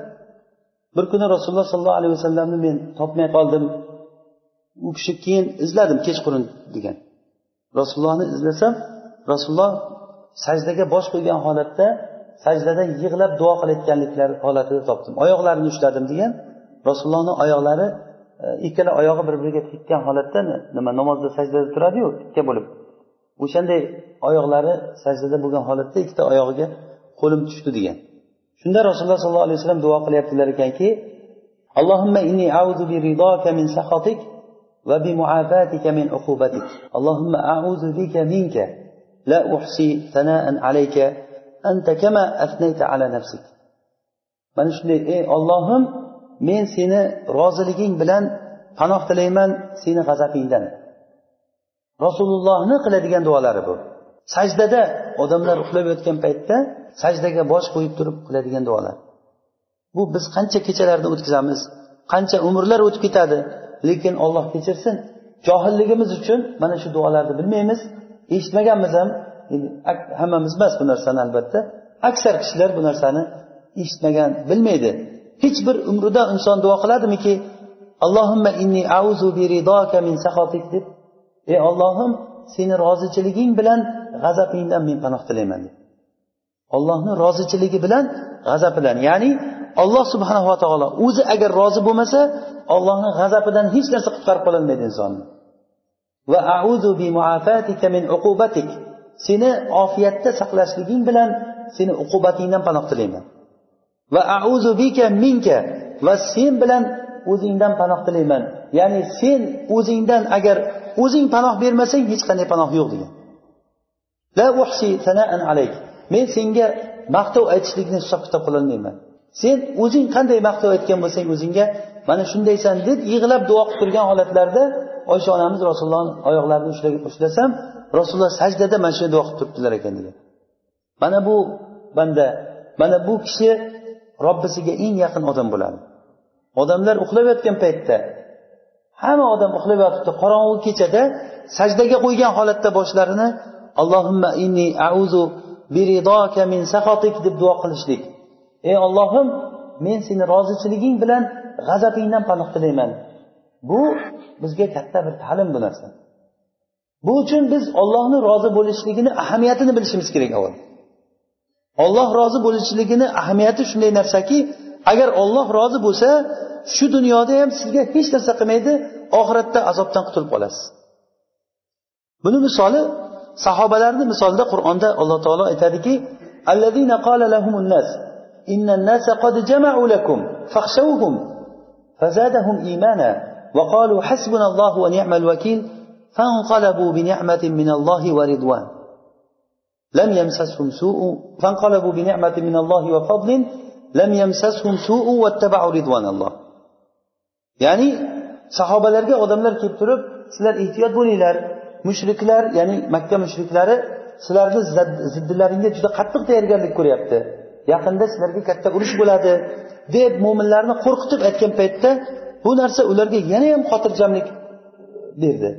bir kuni rasululloh sollallohu alayhi vasallamni men topmay qoldim. U kishi keyin izladim kechqurun degan. Rasulullohni izlasam rasululloh sajdaga bosh qo'ygan holatda sajdada yig'lab duo qilayotganliklari holatida topdim. Oyoqlarini ushladim degan. Rasulullohni oyoqlari e, ikkala oyog'i bir biriga tekkan holatda nima namozda sajdada turadiyu tikka bo'lib. O'shanday oyoqlari sajdada bo'lgan holatda ikkita oyog'iga qo'lim tushdi degan. Shunda rasululloh sollallohu alayhi vasallam duo qilyaptilar ekanki allohimma inni auzu bi ridoka min sahotik va bi muafatika min uqubatik. Allohimma auzu bika minka la uhsi sanaan alayka anta kama athnayta ala nafsik. Mana shunday ey ollohim men seni roziliging bilan panoh tilayman seni g'azabingdan. Rasulullohni qiladigan duolari bu. Sajdada odamlar uxlab yotgan paytda sajdaga bosh qo'yib turib qiladigan duolar. Bu biz qancha kechalarni o'tkazamiz qancha umrlar o'tib ketadi lekin olloh kechirsin johilligimiz uchun mana shu duolarni bilmaymiz eshitmaganmiz ham. Hammamiz emas bu narsani albatta. Aksar kishilar bu narsani eshitmagan bilmaydi. Hech bir umrida inson duo qiladimiki allohimma inni auzu biridaka min sahotik deb ey ollohim seni rozichiliging bilan g'azabingdan men panoh tilayman deb. Ollohni rozichiligi bilan g'azabidan. Ya'ni olloh subhanava taolo o'zi agar rozi bo'lmasa ollohni g'azabidan hech narsa qutqarib qololmaydi insonni va auzu bi muafatika min uqubatik. Seni ofiyatda saqlashliging bilan seni uqubatingdan panoh tilayman. Va auzu bika minka. Va sen bilan o'zingdan panoh tilayman. Ya'ni sen o'zingdan agar o'zing panoh bermasang hech qanday panoh yo'q degan. La uhsi sanaan alayk. Men senga maqtov aytishlikni hisob kitob qilolmayman sen o'zing qanday maqtov aytgan bo'lsang o'zingga mana shundaysan deb yig'lab duo qilib turgan holatlarda oysha onamiz rasulullohni oyoqlarini ushlasam rasululloh sajdada mana shunday duo qilib turibdilar ekan degan mana bu banda mana bu kishi robbisiga eng yaqin odam bo'ladi. Odamlar uxlab yotgan paytda hamma odam uxlab yotibdi qorong'u kechada sajdaga qo'ygan holatda boshlarini allohimma inni auzu biridoka min sahotik deb duo qilishlik. Ey ollohim men seni rozichiliging bilan g'azabingdan panoh tilayman. Bu bizga katta bir ta'lim bu narsa. Bu uchun biz ollohni rozi bo'lishligini ahamiyatini bilishimiz kerak avval. olloh rozi bo'lishligini ahamiyati shunday narsaki agar olloh rozi bo'lsa shu dunyoda ham sizga hech narsa qilmaydi oxiratda azobdan qutulib qolasiz. Buni misoli sahobalarni misolida qur'onda alloh taolo aytadiki allazina qala لم يمسسهم سوء فانقلبوا بنعمة من الله وفضل لم يمسسهم سوء واتبعوا رضوان الله ya'ni sahobalarga odamlar kelib turib sizlar ehtiyot bo'linglar mushriklar ya'ni makka mushriklari sizlarni ziddilaringga juda qattiq tayyorgarlik ko'ryapti yaqinda sizlarga katta urush bo'ladi deb mo'minlarni qo'rqitib aytgan paytda bu narsa ularga yana ham xotirjamlik berdi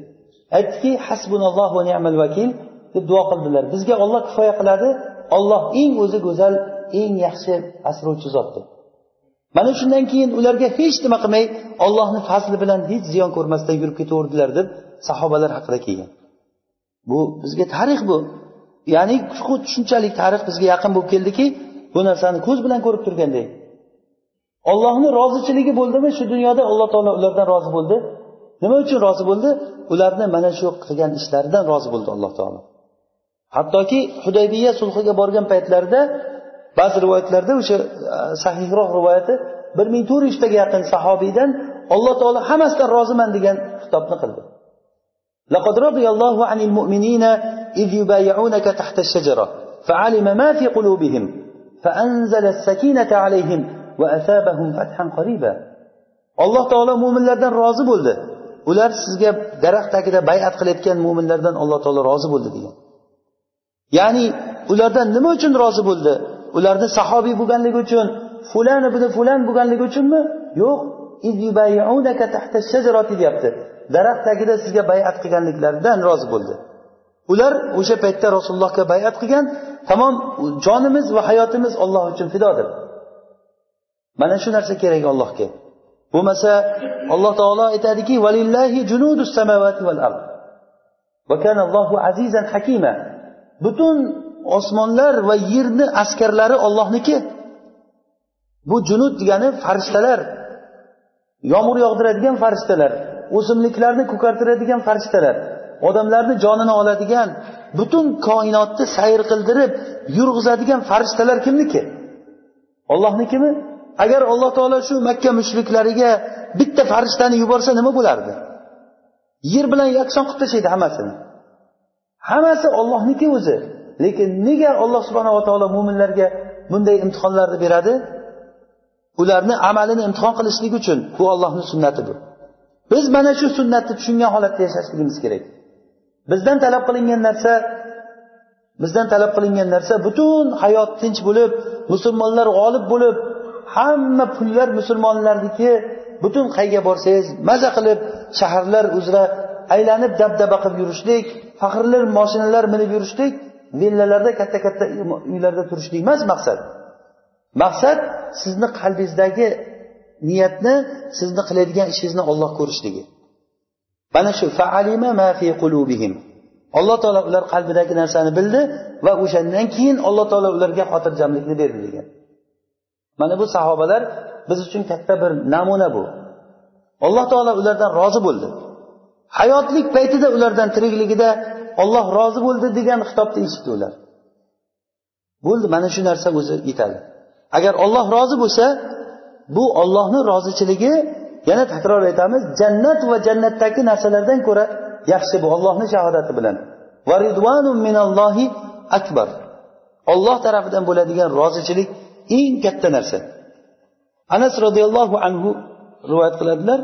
aytdiki hasbunalloh va ni'mal vakil Deb duo qildilar. Bizga olloh kifoya qiladi. Olloh eng o'zi go'zal eng yaxshi asrovchi zot deb mana shundan keyin ularga hech nima qilmay ollohni fazli bilan hech ziyon ko'rmasdan yurib ketaverdilar deb sahobalar haqida kelgan. Bu bizga tarix bu. Ya'ni shunchalik tarix bizga yaqin bo'lib keldiki bu narsani ko'z bilan ko'rib turgandek. Ollohni rozichiligi bo'ldimi? Shu dunyoda alloh taolo ulardan rozi bo'ldi. Nima uchun rozi bo'ldi? Ularni mana shu qilgan ishlaridan rozi bo'ldi alloh taolo. hattoki hudaybiya sulhiga borgan paytlarida ba'zi rivoyatlarda o'sha e, sahihroq rivoyati bir ming to'rt yuztaga yaqin sahobiydan alloh taolo hammasidan roziman degan xitobni qildi لقد رضي الله عن المؤمنين إذ يبايعونك تحت الشجرة فعلم ما في قلوبهم فأنزل السكينة عليهم وأثابهم فتحا قريبا alloh taolo mo'minlardan rozi bo'ldi ular sizga daraxt tagida bayat qilayotgan mo'minlardan alloh taolo rozi bo'ldi degan Ya'ni ulardan nima uchun rozi bo'ldi? Ularni sahobiy bo'lganligi uchun fulan ibn fulan bo'lganligi uchunmi? Yo'q. Deyapti. Daraxt tagida sizga bayat qilganliklaridan rozi bo'ldi. Ular o'sha paytda rasulullohga bayat qilgan tamom jonimiz va hayotimiz olloh uchun fidodir. Mana shu narsa kerak allohga. Bo'lmasa alloh taolo aytadiki valillahi junudus samavati val ard. Va kanallohu azizan hakima. Butun osmonlar va yerni askarlari ollohniki bu junud degani farishtalar. Yomg'ir yog'diradigan farishtalar o'simliklarni ko'kartiradigan farishtalar odamlarni jonini oladigan butun koinotni sayr qildirib yurg'izadigan farishtalar kimniki? Ollohnikimi agar alloh taolo shu makka mushriklariga bitta farishtani yuborsa nima bo'lardi? Yer bilan yakson qilib tashlaydi hammasini. Hammasi ollohniki o'zi. Lekin nega alloh subhanava taolo mo'minlarga bunday imtihonlarni beradi? Ularni amalini imtihon qilishlik uchun. Bu ollohni sunnati bu. Biz mana shu sunnatni tushungan holatda yashashligimiz kerak. Bizdan talab qilingan narsa bizdan talab qilingan narsa butun hayot tinch bo'lib musulmonlar g'olib bo'lib hamma pullar musulmonlarniki butun qayga borsangiz maza qilib shaharlar uzra aylanib dabdaba qilib yurishlik faxrli moshinalar minib yurishlik villalarda katta katta uylarda turishlik emas maqsad. Maqsad sizni qalbingizdagi niyatni sizni qiladigan ishingizni olloh ko'rishligi. Mana shu faalima ma fi qulubihim. Alloh taolo ular qalbidagi narsani bildi va o'shandan keyin alloh taolo ularga xotirjamlikni berdi degan. Mana bu sahobalar biz uchun katta bir namuna bu. Alloh taolo ulardan rozi bo'ldi. Hayotlik paytida ulardan tirikligida olloh rozi bo'ldi degan xitobni eshitdi ular. Bo'ldi mana shu narsa o'zi yetadi. Agar olloh rozi bo'lsa bu ollohni rozichiligi yana takror aytamiz jannat va jannatdagi narsalardan ko'ra yaxshi bu ollohni shahodati bilan. Va minallohi akbar. Olloh tarafidan bo'ladigan rozichilik eng katta narsa. Anas roziyallohu anhu rivoyat qiladilar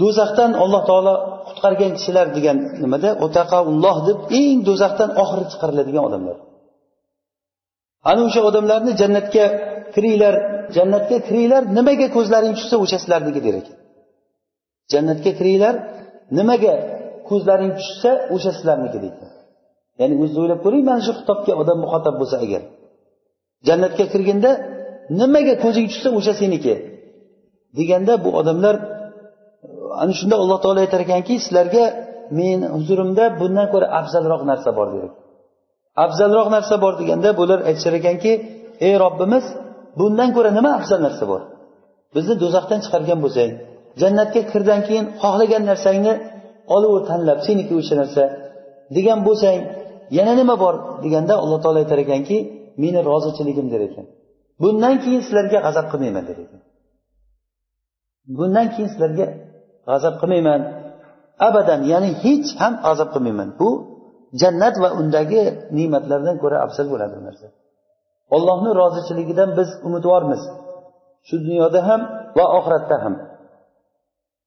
do'zaxdan alloh taolo qutqargan kishilar degan nimada? O'taqaulloh deb eng do'zaxdan oxiri chiqariladigan odamlar. Ana o'sha odamlarni jannatga kiringlar jannatga kiringlar nimaga ko'zlaring tushsa o'sha sizlarniki der ekan jannatga kiringlar nimaga ko'zlaring tushsa o'sha sizlarniki deydi. Ya'ni o'zingiz o'ylab ko'ring mana shu xitobga odam muxotab bo'lsa agar. Jannatga kirganda nimaga ko'zing tushsa o'sha seniki deganda bu odamlar ana shunda alloh taolo aytar ekanki sizlarga men huzurimda bundan ko'ra afzalroq narsa bor dedi afzalroq narsa bor deganda bular aytishar ekanki ey robbimiz bundan ko'ra nima afzal narsa bor? Bizni do'zaxdan chiqargan bo'lsang jannatga kirdan keyin xohlagan narsangni olaver tanlab seniki o'sha narsa degan bo'lsang yana nima bor? deganda alloh taolo aytar ekanki meni rozichiligim der ekan. Bundan keyin sizlarga g'azab qilmayman der ekan. Bundan keyin sizlarga g'azab qilmayman. Abadan ya'ni hech ham azob qilmayman. Bu jannat va undagi ne'matlardan ko'ra afzal bo'ladi bu narsa. Ollohni rozichiligidan biz umidvormiz. Shu dunyoda ham va oxiratda ham.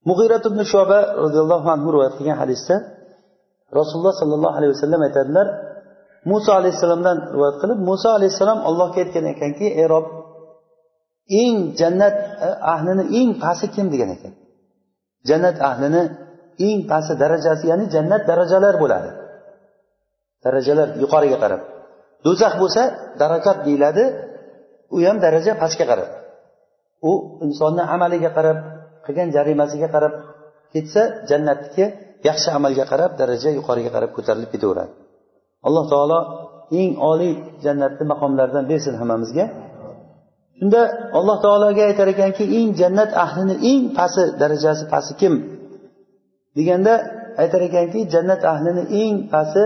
Mug'irat ibn shoba roziyallohu anhu rivoyat qilgan hadisda rasululloh sollallohu alayhi vasallam aytadilar muso alayhissalomdan rivoyat qilib muso alayhissalom allohga aytgan ekanki ey rob eng jannat eh, ahlini eng pasti kim degan ekan? Jannat ahlini eng pasti darajasi ya'ni jannat darajalar bo'ladi. Darajalar yuqoriga qarab. Do'zax bo'lsa darakat deyiladi u ham daraja pastga qarab. U insonni amaliga qarab qilgan jarimasiga qarab ketsa jannatniki yaxshi amalga qarab daraja yuqoriga qarab ko'tarilib ketaveradi. Alloh taolo eng oliy jannatni maqomlaridan bersin hammamizga. Shunda alloh taologa aytar ekanki eng jannat ahlini eng pasti darajasi pasti kim? Deganda aytar ekanki jannat ahlini eng pasti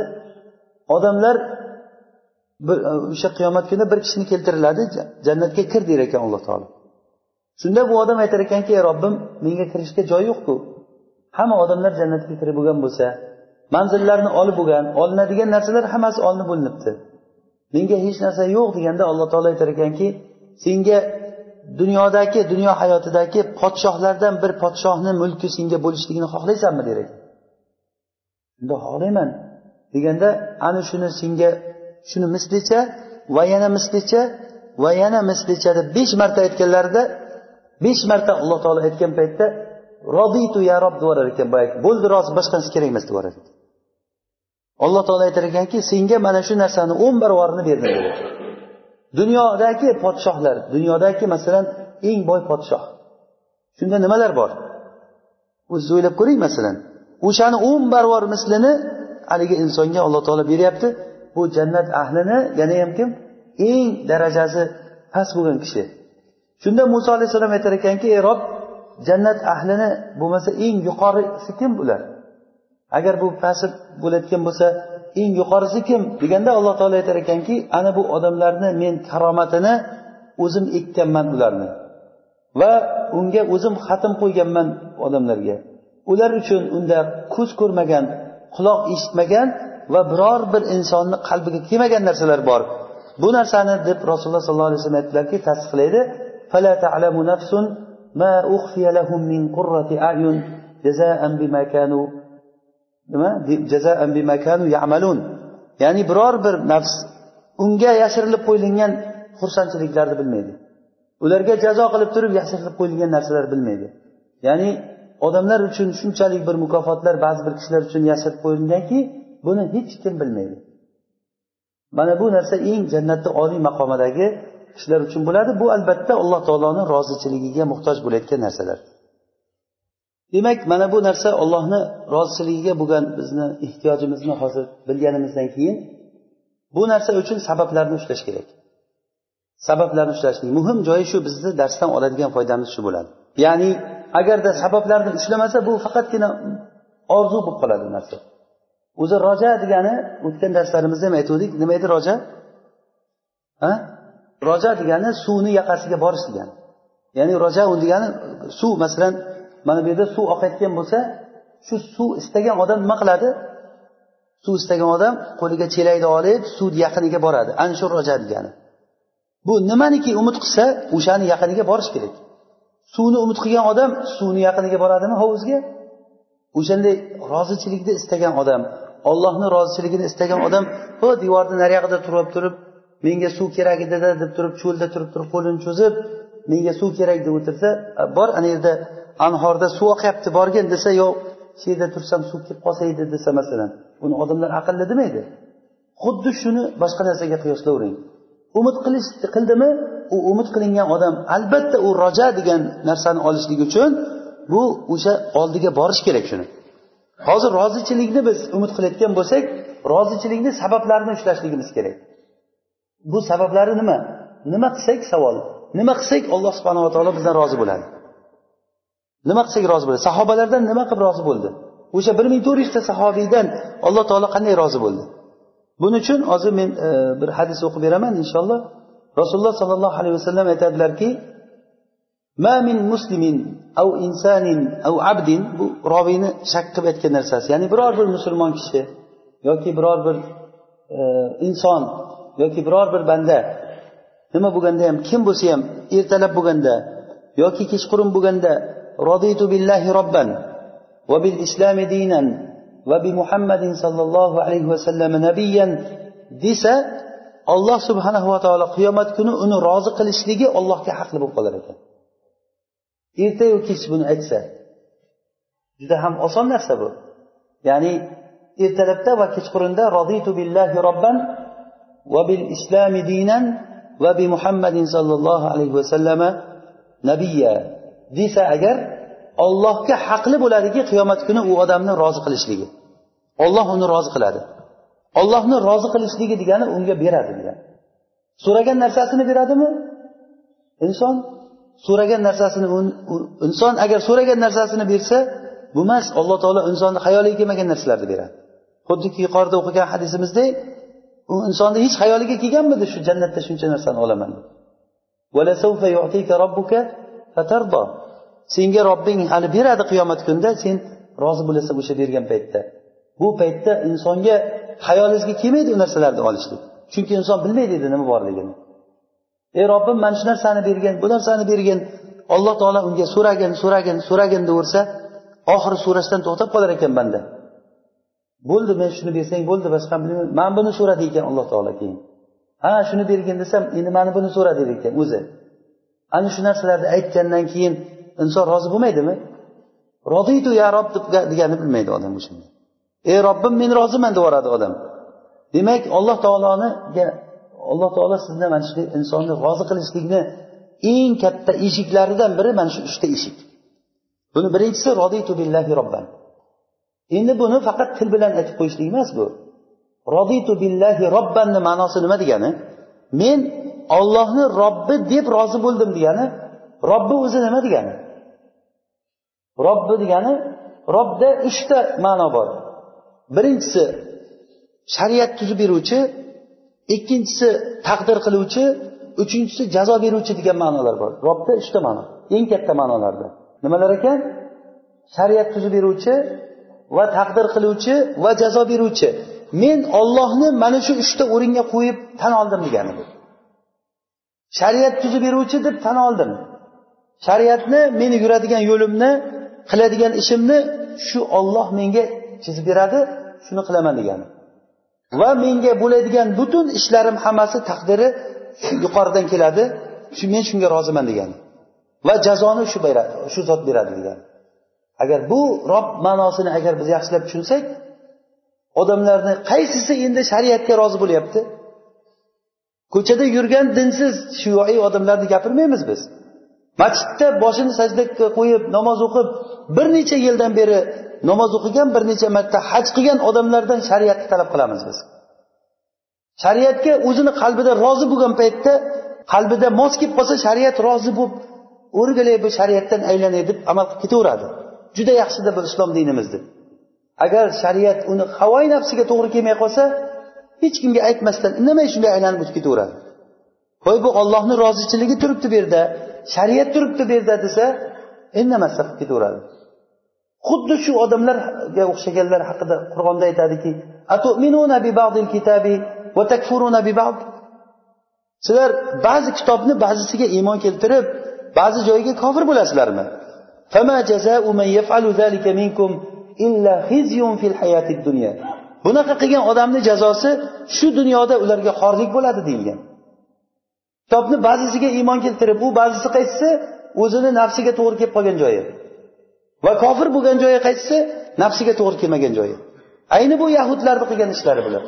odamlar e, o'sha qiyomat kuni bir kishini keltiriladi jannatga kir der ekan alloh taolo. Shunda bu odam aytar ekanki ey robbim menga kirishga joy yo'qku. Hamma odamlar jannatga kirib bo'lgan bo'lsa manzillarni olib bo'lgan olinadigan narsalar hammasi olinib bo'linibdi. Menga hech narsa yo'q deganda alloh taolo aytar ekanki senga dunyodagi dunyo hayotidagi podshohlardan bir podshohni mulki senga bo'lishligini xohlaysanmi der ekan unda xohlayman. Deganda ana shuni senga shuni mislicha va yana mislicha va yana mislicha deb besh marta aytganlarida besh marta alloh taolo aytgan paytda roditu ya rob deyorar ekan boyagi bo'ldi rozi boshqasi kerak emas deyorar ekan. Alloh taolo aytar ekanki senga mana shu narsani o'n barobarini berdim. Dunyodagi podshohlar dunyodagi masalan eng boy podshoh. Shunda nimalar bor? O'zingiz o'ylab ko'ring masalan o'shani o'n barobar mislini haligi insonga alloh taolo beryapti. Bu jannat ahlini yana ham kim? Eng darajasi past bo'lgan kishi. Shunda muso alayhissalom aytar ekanki ey rob jannat ahlini bo'lmasa eng yuqorisi kim bular? Agar bu past bo'layotgan bo'lsa eng yuqorisi kim deganda alloh taolo aytar ekanki ana bu odamlarni men karomatini o'zim ekkanman ularni. Va unga o'zim xatm qo'yganman odamlarga. Ular uchun unda ko'z ko'rmagan quloq eshitmagan va biror bir insonni qalbiga kelmagan narsalar bor. Bu narsani deb rasululloh sollallohu alayhi vasallam aytdilarki tasdiqlaydi nima? Ya'ni biror bir nafs unga yashirilib qo'yilgan xursandchiliklarni bilmaydi. Ularga jazo qilib turib yashirilib qo'yilgan narsalar bilmaydi. Ya'ni odamlar uchun shunchalik bir mukofotlar ba'zi bir kishilar uchun yashirib qo'yilganki buni hech kim bilmaydi. Mana bu narsa eng jannatni oliy maqomidagi kishilar uchun bo'ladi. Bu albatta alloh taoloni rozichiligiga muhtoj bo'layotgan narsalar. Demak mana bu narsa ollohni roziligiga bo'lgan bizni ehtiyojimizni hozir bilganimizdan keyin bu narsa uchun sabablarni ushlash kerak. Sabablarni ushlashning muhim joyi shu bizni darsdan oladigan foydamiz shu bo'ladi. Ya'ni agarda sabablarni ushlamasa bu faqatgina orzu bo'lib qoladi narsa. O'zi roja degani o'tgan darslarimizda ham aytgandik nima edi roja? Ha? Roja degani suvni yaqasiga borish degani. Ya'ni roja degani suv masalan mana bu yerda suv oqayotgan bo'lsa shu suv istagan odam nima qiladi? Suv istagan odam qo'liga chelakni olib suvni yaqiniga boradi. Anshurroja roja degani. Bu nimaniki umid qilsa o'shani yaqiniga borish kerak. Suvni umid qilgan odam suvni yaqiniga boradimi hovuzga? O'shanday rozichilikni istagan odam ollohni rozichiligini istagan odam ho devorni nariyog'ida turib turib menga suv kerak edida deb turib cho'lda turib turib qo'lini cho'zib menga suv kerak deb o'tirsa bor ana yerda anhorda suv oqyapti borgin desa yo'q shu yerda tursam suv kelib qolsa edi desa masalan buni odamlar aqlli demaydi. Xuddi shuni boshqa narsaga qiyoslavering umid qilish qildimi? U umid qilingan odam albatta u roja degan narsani olishlik uchun bu o'sha oldiga borish kerak shuni. Hozir rozichilikni biz umid qilayotgan bo'lsak rozichilikni sabablarini ushlashligimiz kerak. Bu sabablari nima? Nima qilsak savol? Nima qilsak alloh subhanava taolo bizdan rozi bo'ladi? Nima qilsak rozi bo'ladi sahobalardan nima qilib rozi bo'ldi? O'sha bir ming to'rt yuzta sahobiydan alloh taolo qanday rozi bo'ldi? Buning uchun hozir men e, bir hadis o'qib beraman inshaalloh. Rasululloh sollallohu alayhi vasallam aytadilarki ma min muslimin av insanin av abdin. Bu roviyni shak qilib aytgan narsasi. Ya'ni biror bir musulmon kishi yoki biror bir e, inson yoki biror bir banda nima bo'lganda ham kim bo'lsa ham ertalab bo'lganda yoki kechqurun bo'lganda رضيت بالله ربا وبالإسلام دينا وبمحمد صلى الله عليه وسلم نبيا. Alayhi vasallam desa olloh subhanahu va taolo qiyomat kuni uni rozi qilishligi ollohga haqli bo'lib qolar ekan. Ertayu kech buni aytsa juda ham oson narsa bu. Ya'ni ertalabda va kechqurunda roditu billahi robban va bil islami dinan va bi muhammadin sollallohu alayhi vasallama nabiyya. Desa agar ollohga haqli bo'ladiki qiyomat kuni u odamni rozi qilishligi. Olloh uni rozi qiladi. Ollohni rozi qilishligi degani unga beradi degani so'ragan narsasini beradimi? Inson so'ragan narsasini inson agar so'ragan narsasini bersa bu emas alloh taolo insonni xayoliga kelmagan narsalarni beradi. Xuddiki yuqorida o'qigan hadisimizdek u insonni hech xayoliga kelganmidi shu jannatda shuncha narsani olaman? Senga robbing hali beradi qiyomat kunida sen rozi bo'lasan o'sha bergan paytda. Bu paytda insonga xayolingizga kelmaydi u narsalarni olishlik. Chunki inson bilmaydi edi nima borligini. Ey robbim mana shu narsani bergin bu narsani bergin alloh taolo unga so'ragin so'ragin so'ragin deyaversa oxiri so'rashdan to'xtab qolar ekan banda. Bo'ldi men shuni bersang bo'ldi boshqa bilmayman. Man buni so'radi ekan alloh taolo keyin. Ha shuni bergin desam endi mana buni so'ra der ekan o'zi. Ana shu narsalarni aytgandan keyin inson rozi bo'lmaydimi? Roditu ya rob deganini bilmaydi odam o'shanda. Ey robbim men roziman deb yuboradi odam. Demak alloh taoloniga alloh taolo sizni mana shu insonni rozi qilishlikni eng katta eshiklaridan biri mana shu uchta eshik. Buni birinchisi roditu billahi robban. Endi buni faqat til bilan aytib qo'yishlik emas bu. Roditu billahi robbanni ma'nosi nima degani? Men ollohni robbi deb rozi bo'ldim degani robbi o'zi nima degani? Robbi degani robda uchta ma'no bor. Birinchisi shariat tuzib beruvchi ikkinchisi taqdir qiluvchi uchinchisi jazo beruvchi degan ma'nolar bor. Robda uchta ma'no eng katta ma'nolarda. Nimalar ekan? Shariat tuzib beruvchi va taqdir qiluvchi va jazo beruvchi. Men ollohni mana shu uchta o'ringa qo'yib tan oldim degani bu. Shariat tuzib beruvchi deb tan oldim. Shariatni meni yuradigan yo'limni qiladigan ishimni shu olloh menga chizib beradi shuni qilaman degani. Va menga bo'ladigan butun ishlarim hammasi taqdiri yuqoridan keladi shu men shunga roziman degan va jazoni shu beradi shu zot beradi degan agar bu rob ma'nosini agar biz yaxshilab tushunsak odamlarni qaysisi endi shariatga rozi bo'lyapti? Ko'chada yurgan dinsiz shuyuiy odamlarni gapirmaymiz biz. Masjidda boshini sajdaga qo'yib namoz o'qib bir necha yildan beri namoz o'qigan bir necha marta haj qilgan odamlardan shariatni talab qilamiz biz. Shariatga o'zini qalbida rozi bo'lgan paytda qalbida mos kelib qolsa shariat rozi bo'lib o'rgilay bu shariatdan aylanay deb amal qilib ketaveradi. Juda yaxshida deb islom dinimiz deb agar shariat uni havoyi nafsiga to'g'ri kelmay qolsa hech kimga aytmasdan indamay shunday aylanib o'tib ketaveradi. Voy bu ollohni rozichiligi turibdi bu yerda. Shariat turibdi bu yerda desa indamasdan qilib ketaveradi. Xuddi shu odamlarga o'xshaganlar haqida qur'onda aytadiki sizlar ba'zi kitobni ba'zisiga iymon keltirib ba'zi joyiga kofir bo'lasizlarmi? Bunaqa qilgan odamni jazosi shu dunyoda ularga xorlik bo'ladi deyilgan. Kitobni ba'zisiga iymon keltirib u ba'zisi qaysisi o'zini nafsiga to'g'ri kelib qolgan joyi. Va kofir bo'lgan joyi qaysisi nafsiga to'g'ri kelmagan joyi. Ayni bu yahudlarni qilgan ishlari bular.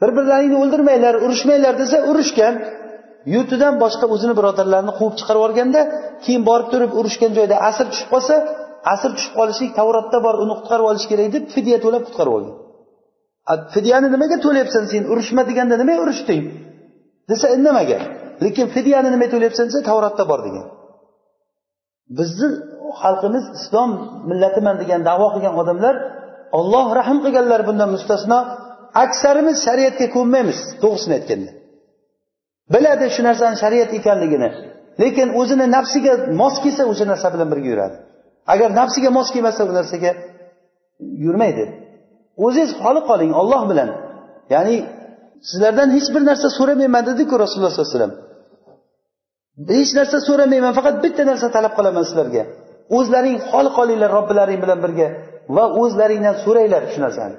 Bir birlaringni o'ldirmanglar urushmanglar desa urushgan yurtidan boshqa o'zini birodarlarini quvib chiqarib yuborganda keyin borib turib urushgan joyda asr tushib qolsa asr tushib qolishlik tavrotda bor uni qutqarib olish kerak deb fidya to'lab qutqarib olgan fidyani nimaga to'layapsan sen? Urushma deganda nimaga urushding? Desa indamagan lekin fidyani nima to'layapsan desa tavratda bor degan. Bizni xalqimiz islom millatiman degan davo qilgan odamlar olloh rahm qilganlar bundan mustasno. Aksarimiz shariatga ko'nmaymiz to'g'risini aytganda. Biladi shu narsani shariat ekanligini. Lekin o'zini nafsiga mos kelsa o'sha narsa bilan birga yuradi. Agar nafsiga mos kelmasa u narsaga yurmaydi. O'zingiz xoli qoling olloh bilan. Ya'ni sizlardan hech bir narsa so'ramayman dediku rasululloh sollallohu alayhi vasallam. Hech narsa so'ramayman faqat bitta narsa talab qilaman sizlarga. O'zlaring xoli qolinglar robbilaring bilan birga va o'zlaringdan so'ranglar shu narsani.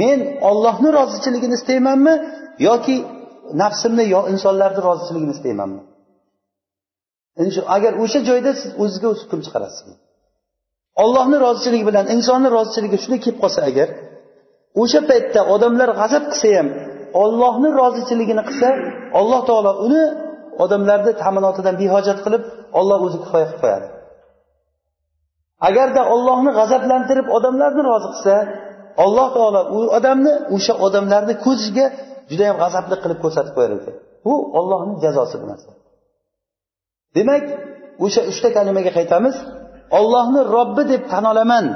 Men ollohni rozichiligini istaymanmi yoki nafsimni yo insonlarni rozichiligini istaymanmi? Agar o'sha joyda siz o'zizga o'z hukm chiqarasiz. Ollohni rozichiligi bilan insonni rozichiligi shunday kelib qolsa agar o'sha paytda odamlar g'azab qilsa ham ollohni rozichiligini qilsa alloh taolo uni odamlarni ta'minotidan behojat qilib olloh o'zi kifoya qilib qo'yadi. Agarda ollohni g'azablantirib odamlarni rozi qilsa alloh taolo u odamni o'sha odamlarni ko'ziga judayam g'azabli qilib ko'rsatib qo'yar ekan bu ollohni jazosi bu narsa. Demak o'sha uchta kalimaga qaytamiz. Ollohni robbi deb tan olaman.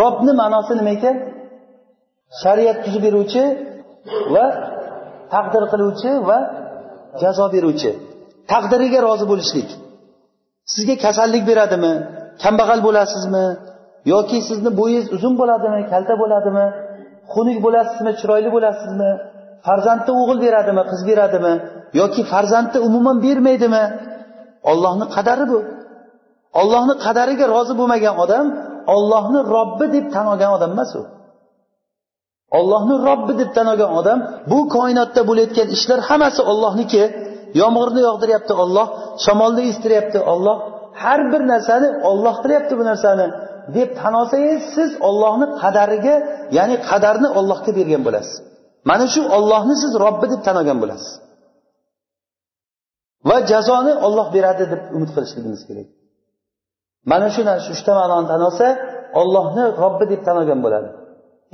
Robni ma'nosi nima ekan? Shariat tuzib beruvchi va taqdir qiluvchi va jazo beruvchi. Taqdiriga rozi bo'lishlik. Sizga kasallik beradimi? Kambag'al bo'lasizmi? Yoki sizni bo'yingiz uzun bo'ladimi? Kalta bo'ladimi? Xunuk bo'lasizmi? Chiroyli bo'lasizmi? Farzandni o'g'il beradimi? Qiz beradimi? Yoki farzandni umuman bermaydimi? Ollohni qadari bu. Ollohni qadariga rozi bo'lmagan odam ollohni robbi deb tan olgan odam emas u. ollohni robbi deb tan olgan odam bu koinotda bo'layotgan ishlar hammasi ollohniki yomg'irni yog'diryapti olloh shamolni estiryapti olloh har bir narsani olloh qilyapti bu narsani deb tan olsangiz siz ollohni qadariga ya'ni qadarni ollohga bergan bo'lasiz. Mana shu ollohni siz robbi deb tan olgan bo'lasiz. Va jazoni olloh beradi deb umid qilishligimiz kerak. Mana shu uchta ma'noni tan olsa ollohni robbi deb tan olgan bo'ladi.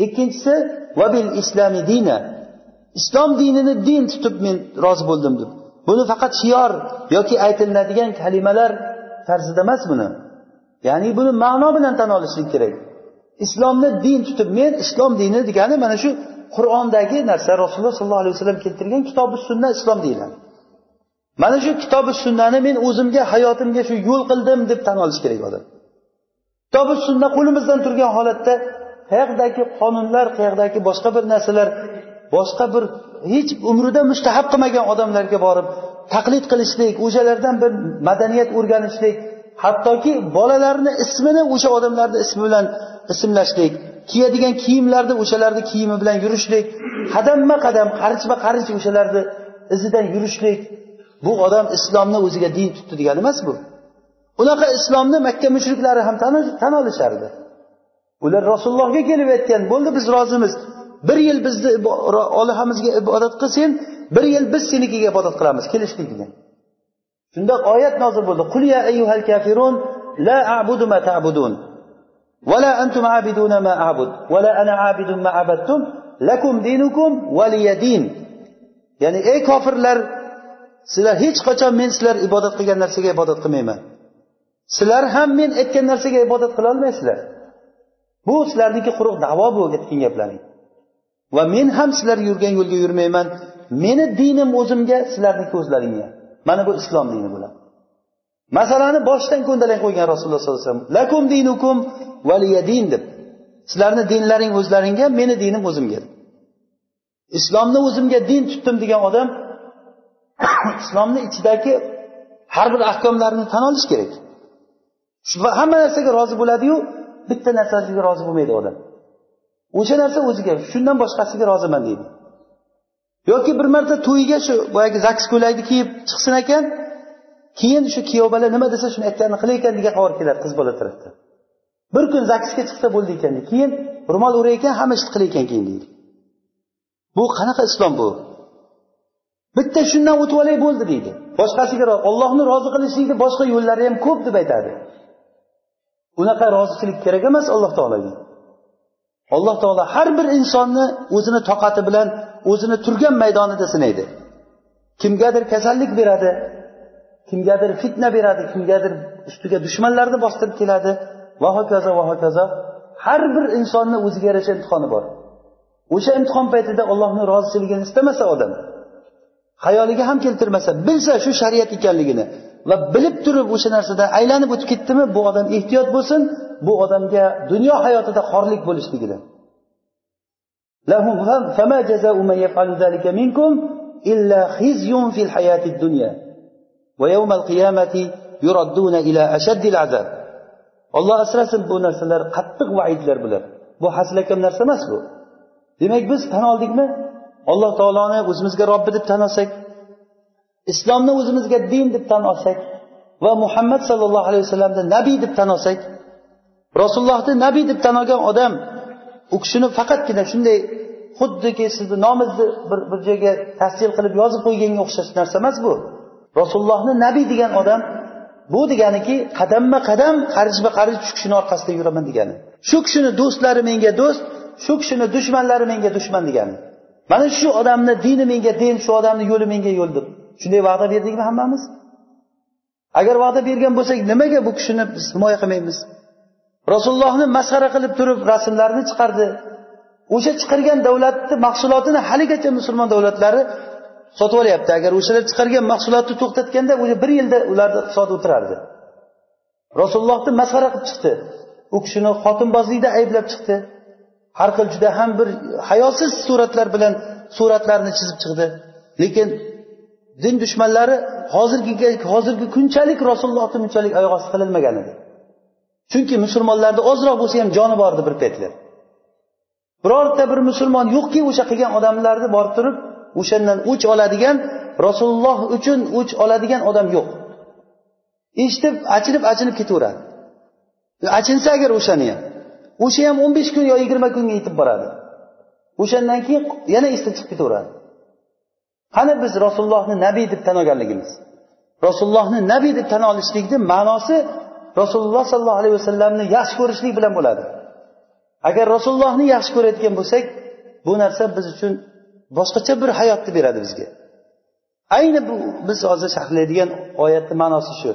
Ikkinchisi vabil islami dina islom dinini din tutib men rozi bo'ldim deb. Buni faqat shior yoki aytiladigan kalimalar tarzida emas buni. Ya'ni buni ma'no bilan tan olishlik kerak. Islomni din tutib men islom dini degani mana shu qur'ondagi narsa rasululloh sollallohu alayhi vasallam keltirgan kitobi sunna islom deyiladi. Mana shu kitobi sunnani men o'zimga hayotimga shu yo'l qildim deb tan olish kerak odam. Kitobi sunna qo'limizdan turgan holatda qayoqdagi qonunlar qayoqdagi boshqa bir narsalar boshqa bir hech umrida mustahab qilmagan odamlarga borib taqlid qilishlik o'shalardan bir madaniyat o'rganishlik hattoki bolalarni ismini o'sha odamlarni ismi bilan ismlashlik kiyadigan kiyimlarni o'shalarni kiyimi bilan yurishlik qadamma qadam qarichma qarich o'shalarni izidan yurishlik. Bu odam islomni o'ziga din tutdi degani emas bu. Unaqa islomni makka mushriklari ham tan olishardi. ular rasulullohga kelib aytgan bo'ldi biz rozimiz bir yil bizni olihamizga ibodat qil sen bir yil biz senikiga ibodat qilamiz kelishdik degan shunda oyat nozil bo'ldi qul ya ayyuhal kafirun la a'budu ma ta'budun ولا أنتم عابدون ما أعبد ولا أنا عابد ما عبدتم lakum dinukum valiyadin ya'ni ey kofirlar sizlar hech qachon men sizlar ibodat qilgan narsaga ibodat qilmayman sizlar ham men aytgan narsaga ibodat qilolmaysizlar bu sizlarniki quruq davo bu aytgan gaplaring. Va men ham sizlar yurgan yo'lga yurmayman. Meni dinim o'zimga sizlarniki o'zlaringga. Mana bu islom dini bo'ladi masalani boshidan ko'ndalang qo'ygan rasululloh sollallohu alayhi vasallam. Lakum dinukum valiyadin deb. Sizlarni dinlaring o'zlaringga meni dinim o'zimga islomni o'zimga din tutdim degan odam islomni ichidagi har bir ahkomlarini tan olish kerak. Va hamma narsaga rozi bo'ladiyu bitta narsasiga rozi bo'lmaydi odam. O'sha narsa o'ziga shundan boshqasiga roziman deydi. Yoki bir marta to'yiga shu boyagi zaks ko'ylakni kiyib chiqsin ekan keyin shu kuyov bola nima desa shuni aytganini qilay ekan degan xabar keladi qiz bola tarafdan. Bir kun zaksga chiqsa bo'ldi ekan keyin ro'mol o'ray ekan hamma ishni qilar ekan keyin deydi. Bu qanaqa islom bu? Bitta shundan o'tib olay bo'ldi deydi. Boshqasiga ollohni rozi qilishlikni boshqa yo'llari ham ko'p deb aytadi. Unaqa rozichilik kerak emas alloh taologa alloh taolo har bir insonni o'zini toqati bilan o'zini turgan maydonida sinaydi. Kimgadir kasallik beradi kimgadir fitna beradi kimgadir ustiga dushmanlarni bostirib keladi. Va hokazo va hokazo. Har bir insonni o'ziga yarasha imtihoni bor. O'sha imtihon paytida allohni rozichiligini istamasa odam xayoliga ham keltirmasa bilsa shu shariat ekanligini va bilib turib o'sha narsadan aylanib o'tib ketdimi bu odam ehtiyot bo'lsin bu odamga dunyo hayotida xorlik bo'lishligidan فما جزاء من يفعل ذلك منكم إلا خزي في الحياة الدنيا ويوم القيامة يردون إلى أشد العذاب olloh asrasin bu narsalar qattiq vaidlar bular bu haslakam narsa emas bu demak biz tan oldikmi alloh taoloni o'zimizga robbi deb tan olsak islomni o'zimizga din deb tan olsak va muhammad sollallohu alayhi vasallamni nabiy deb tan olsak rasulullohni nabiy deb tan olgan odam u kishini faqatgina shunday xuddiki sizni nomingizni bir bir joyga tasjil qilib yozib qo'yganga o'xshash narsa emas bu. Rasulullohni nabiy degan odam bu deganiki qadamma qadam qarishma qarich shu kishini orqasida yuraman degani. Shu kishini do'stlari menga do'st shu kishini dushmanlari menga dushman degani. Mana shu odamni dini menga din shu odamni yo'li menga yo'l deb shunday va'da berdikmi hammamiz. Agar va'da bergan bo'lsak nimaga bu kishini biz himoya qilmaymiz? Rasulullohni masxara qilib turib rasmlarini chiqardi. O'sha chiqargan davlatni mahsulotini haligacha musulmon davlatlari sotib olyapti. Agar o'shalar chiqargan mahsulotni to'xtatganda o'sha bir yilda ularni iqtisodi o'tirardi. Rasulullohni masxara qilib chiqdi. U kishini xotinbozlikda ayblab chiqdi. Har xil juda ham bir hayosiz suratlar bilan suratlarni chizib chiqdi. Lekin din dushmanlari hozirgi hozirgi kunchalik rasulullohni bunchalik oyoq osti qilinmagan edi. Chunki musulmonlarni ozroq bo'lsa ham joni bor edi bir paytlar birorta bir musulmon yo'qki o'sha qilgan odamlarni borib turib o'shandan o'ch oladigan rasululloh uchun o'ch oladigan odam yo'q. Eshitib achinib achinib ketaveradi. Achinsa agar o'shani ham. O'sha ham o'n besh kun yo yigirma kunga yetib boradi. O'shandan keyin yana esdan chiqib ketaveradi. Qani biz rasulullohni nabiy deb tan olganligimiz? Rasulullohni nabiy deb tan olishlikni ma'nosi rasululloh sollallohu alayhi vasallamni yaxshi ko'rishlik bilan bo'ladi. Agar rasulullohni yaxshi ko'rayotgan bo'lsak bu narsa biz uchun boshqacha bir hayotni beradi bizga. Ayni bu biz hozir sharhlaydigan oyatni ma'nosi shu.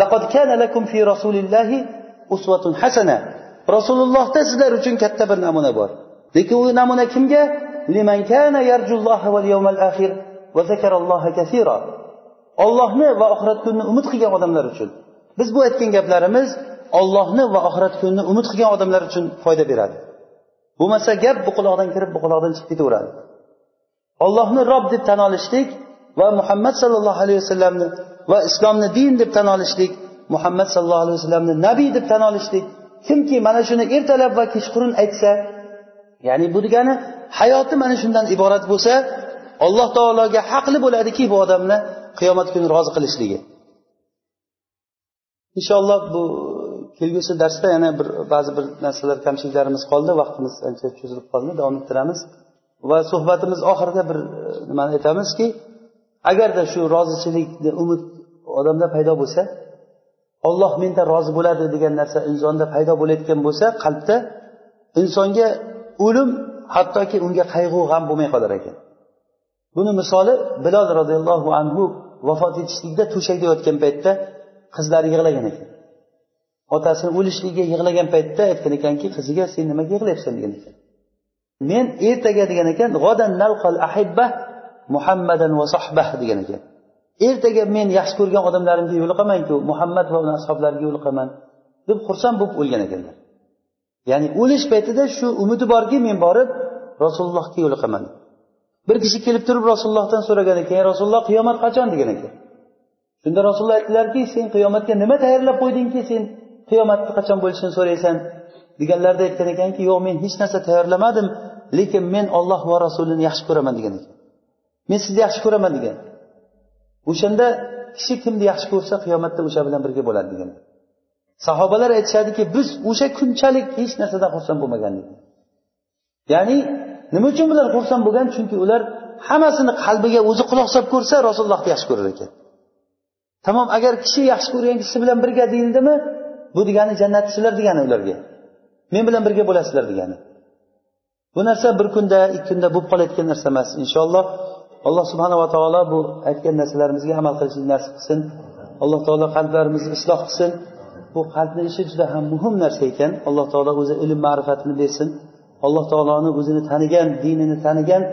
Laqad kana lakum fi rasulillahi uswatun hasana. Rasulullohda sizlar uchun katta bir namuna bor. Lekin u namuna kimga? Liman kana yarjulloha val yawmal akhir. Ollohni va oxirat kunini umid qilgan odamlar uchun. Biz bu aytgan gaplarimiz ollohni va oxirat kunini umid qilgan odamlar uchun foyda beradi. Bo'lmasa gap bu quloqdan kirib bu quloqdan chiqib ketaveradi. Ollohni rob deb tan olishlik va muhammad sallallohu alayhi vasallamni va islomni din deb tan olishlik muhammad sallallohu alayhi vasallamni nabiy deb tan olishlik kimki mana shuni ertalab va kechqurun aytsa ya'ni bu degani hayoti mana shundan iborat bo'lsa alloh taologa haqli bo'ladiki bu odamni qiyomat kuni rozi qilishligi. Inshaalloh bu kelgusi darsda yana bir ba'zi bir narsalar kamchiliklarimiz qoldi vaqtimiz ancha cho'zilib qoldi davom ettiramiz. Va suhbatimiz oxirida bir e, nimani aytamizki agarda shu rozichilikni umid odamda paydo bo'lsa olloh mendan rozi bo'ladi degan narsa insonda paydo bo'layotgan bo'lsa qalbda insonga o'lim hattoki unga qayg'u g'am bo'lmay qolar ekan. Buni misoli bilol roziyallohu anhu vafot etishlikda to'shakda yotgan paytda qizlari yig'lagan ekan. Otasini o'lishligiga yig'lagan paytda aytgan ekanki qiziga sen nimaga yig'layapsan? degan ekan. Men ertaga degan ekan g'odan nalqal ahibba muhammadan va sohbah degan ekan. Ertaga men yaxshi ko'rgan odamlarimga yo'liqamanku muhammad va uni ashoblariga yo'liqaman deb xursand bo'lib o'lgan ekanlar. Ya'ni o'lish paytida shu umidi borki men borib rasulullohga yo'liqaman. Bir kishi kelib turib rasulullohdan so'ragan ekan rasululloh qiyomat qachon? degan ekan. Shunda rasululloh aytdilarki sen qiyomatga nima tayyorlab qo'ydingki sen qiyomatni qachon bo'lishini so'raysan? deganlarida aytgan ekanki yo'q men hech narsa tayyorlamadim lekin men olloh va rasulini yaxshi ko'raman degan ekan. Men sizni yaxshi ko'raman degan. O'shanda kishi kimni yaxshi ko'rsa qiyomatda o'sha bilan birga bo'ladi degan. Sahobalar aytishadiki biz o'sha kunchalik hech narsadan xursand bo'lmagandik. Ya'ni nima uchun bular xursand bo'lgan? Chunki ular hammasini qalbiga o'zi quloq solib ko'rsa rasulullohni yaxshi ko'rar ekan. Tamom agar kishi yaxshi ko'rgan kishi bilan birga deyildimi bu degani jannatchilar degani ularga. Men bilan birga bo'lasizlar degani. Bu narsa bir kunda ikki kunda bo'lib qolayotgan narsa emas inshaalloh. Alloh subhanava taolo bu aytgan narsalarimizga amal qilishni nasib qilsin. Alloh taolo qalblarimizni isloh qilsin. Bu qalbni ishi juda ham muhim narsa ekan. Alloh taolo o'zi ilm ma'rifatini bersin. alloh taoloni o'zini tanigan dinini tanigan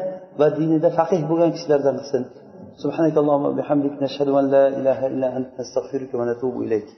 va dinida faqih bo'lgan kishilardan qilsin سبحانك اللهم وبحمدك نشهد أن لا إله إلا أنت نستغفرك ونتوب إليك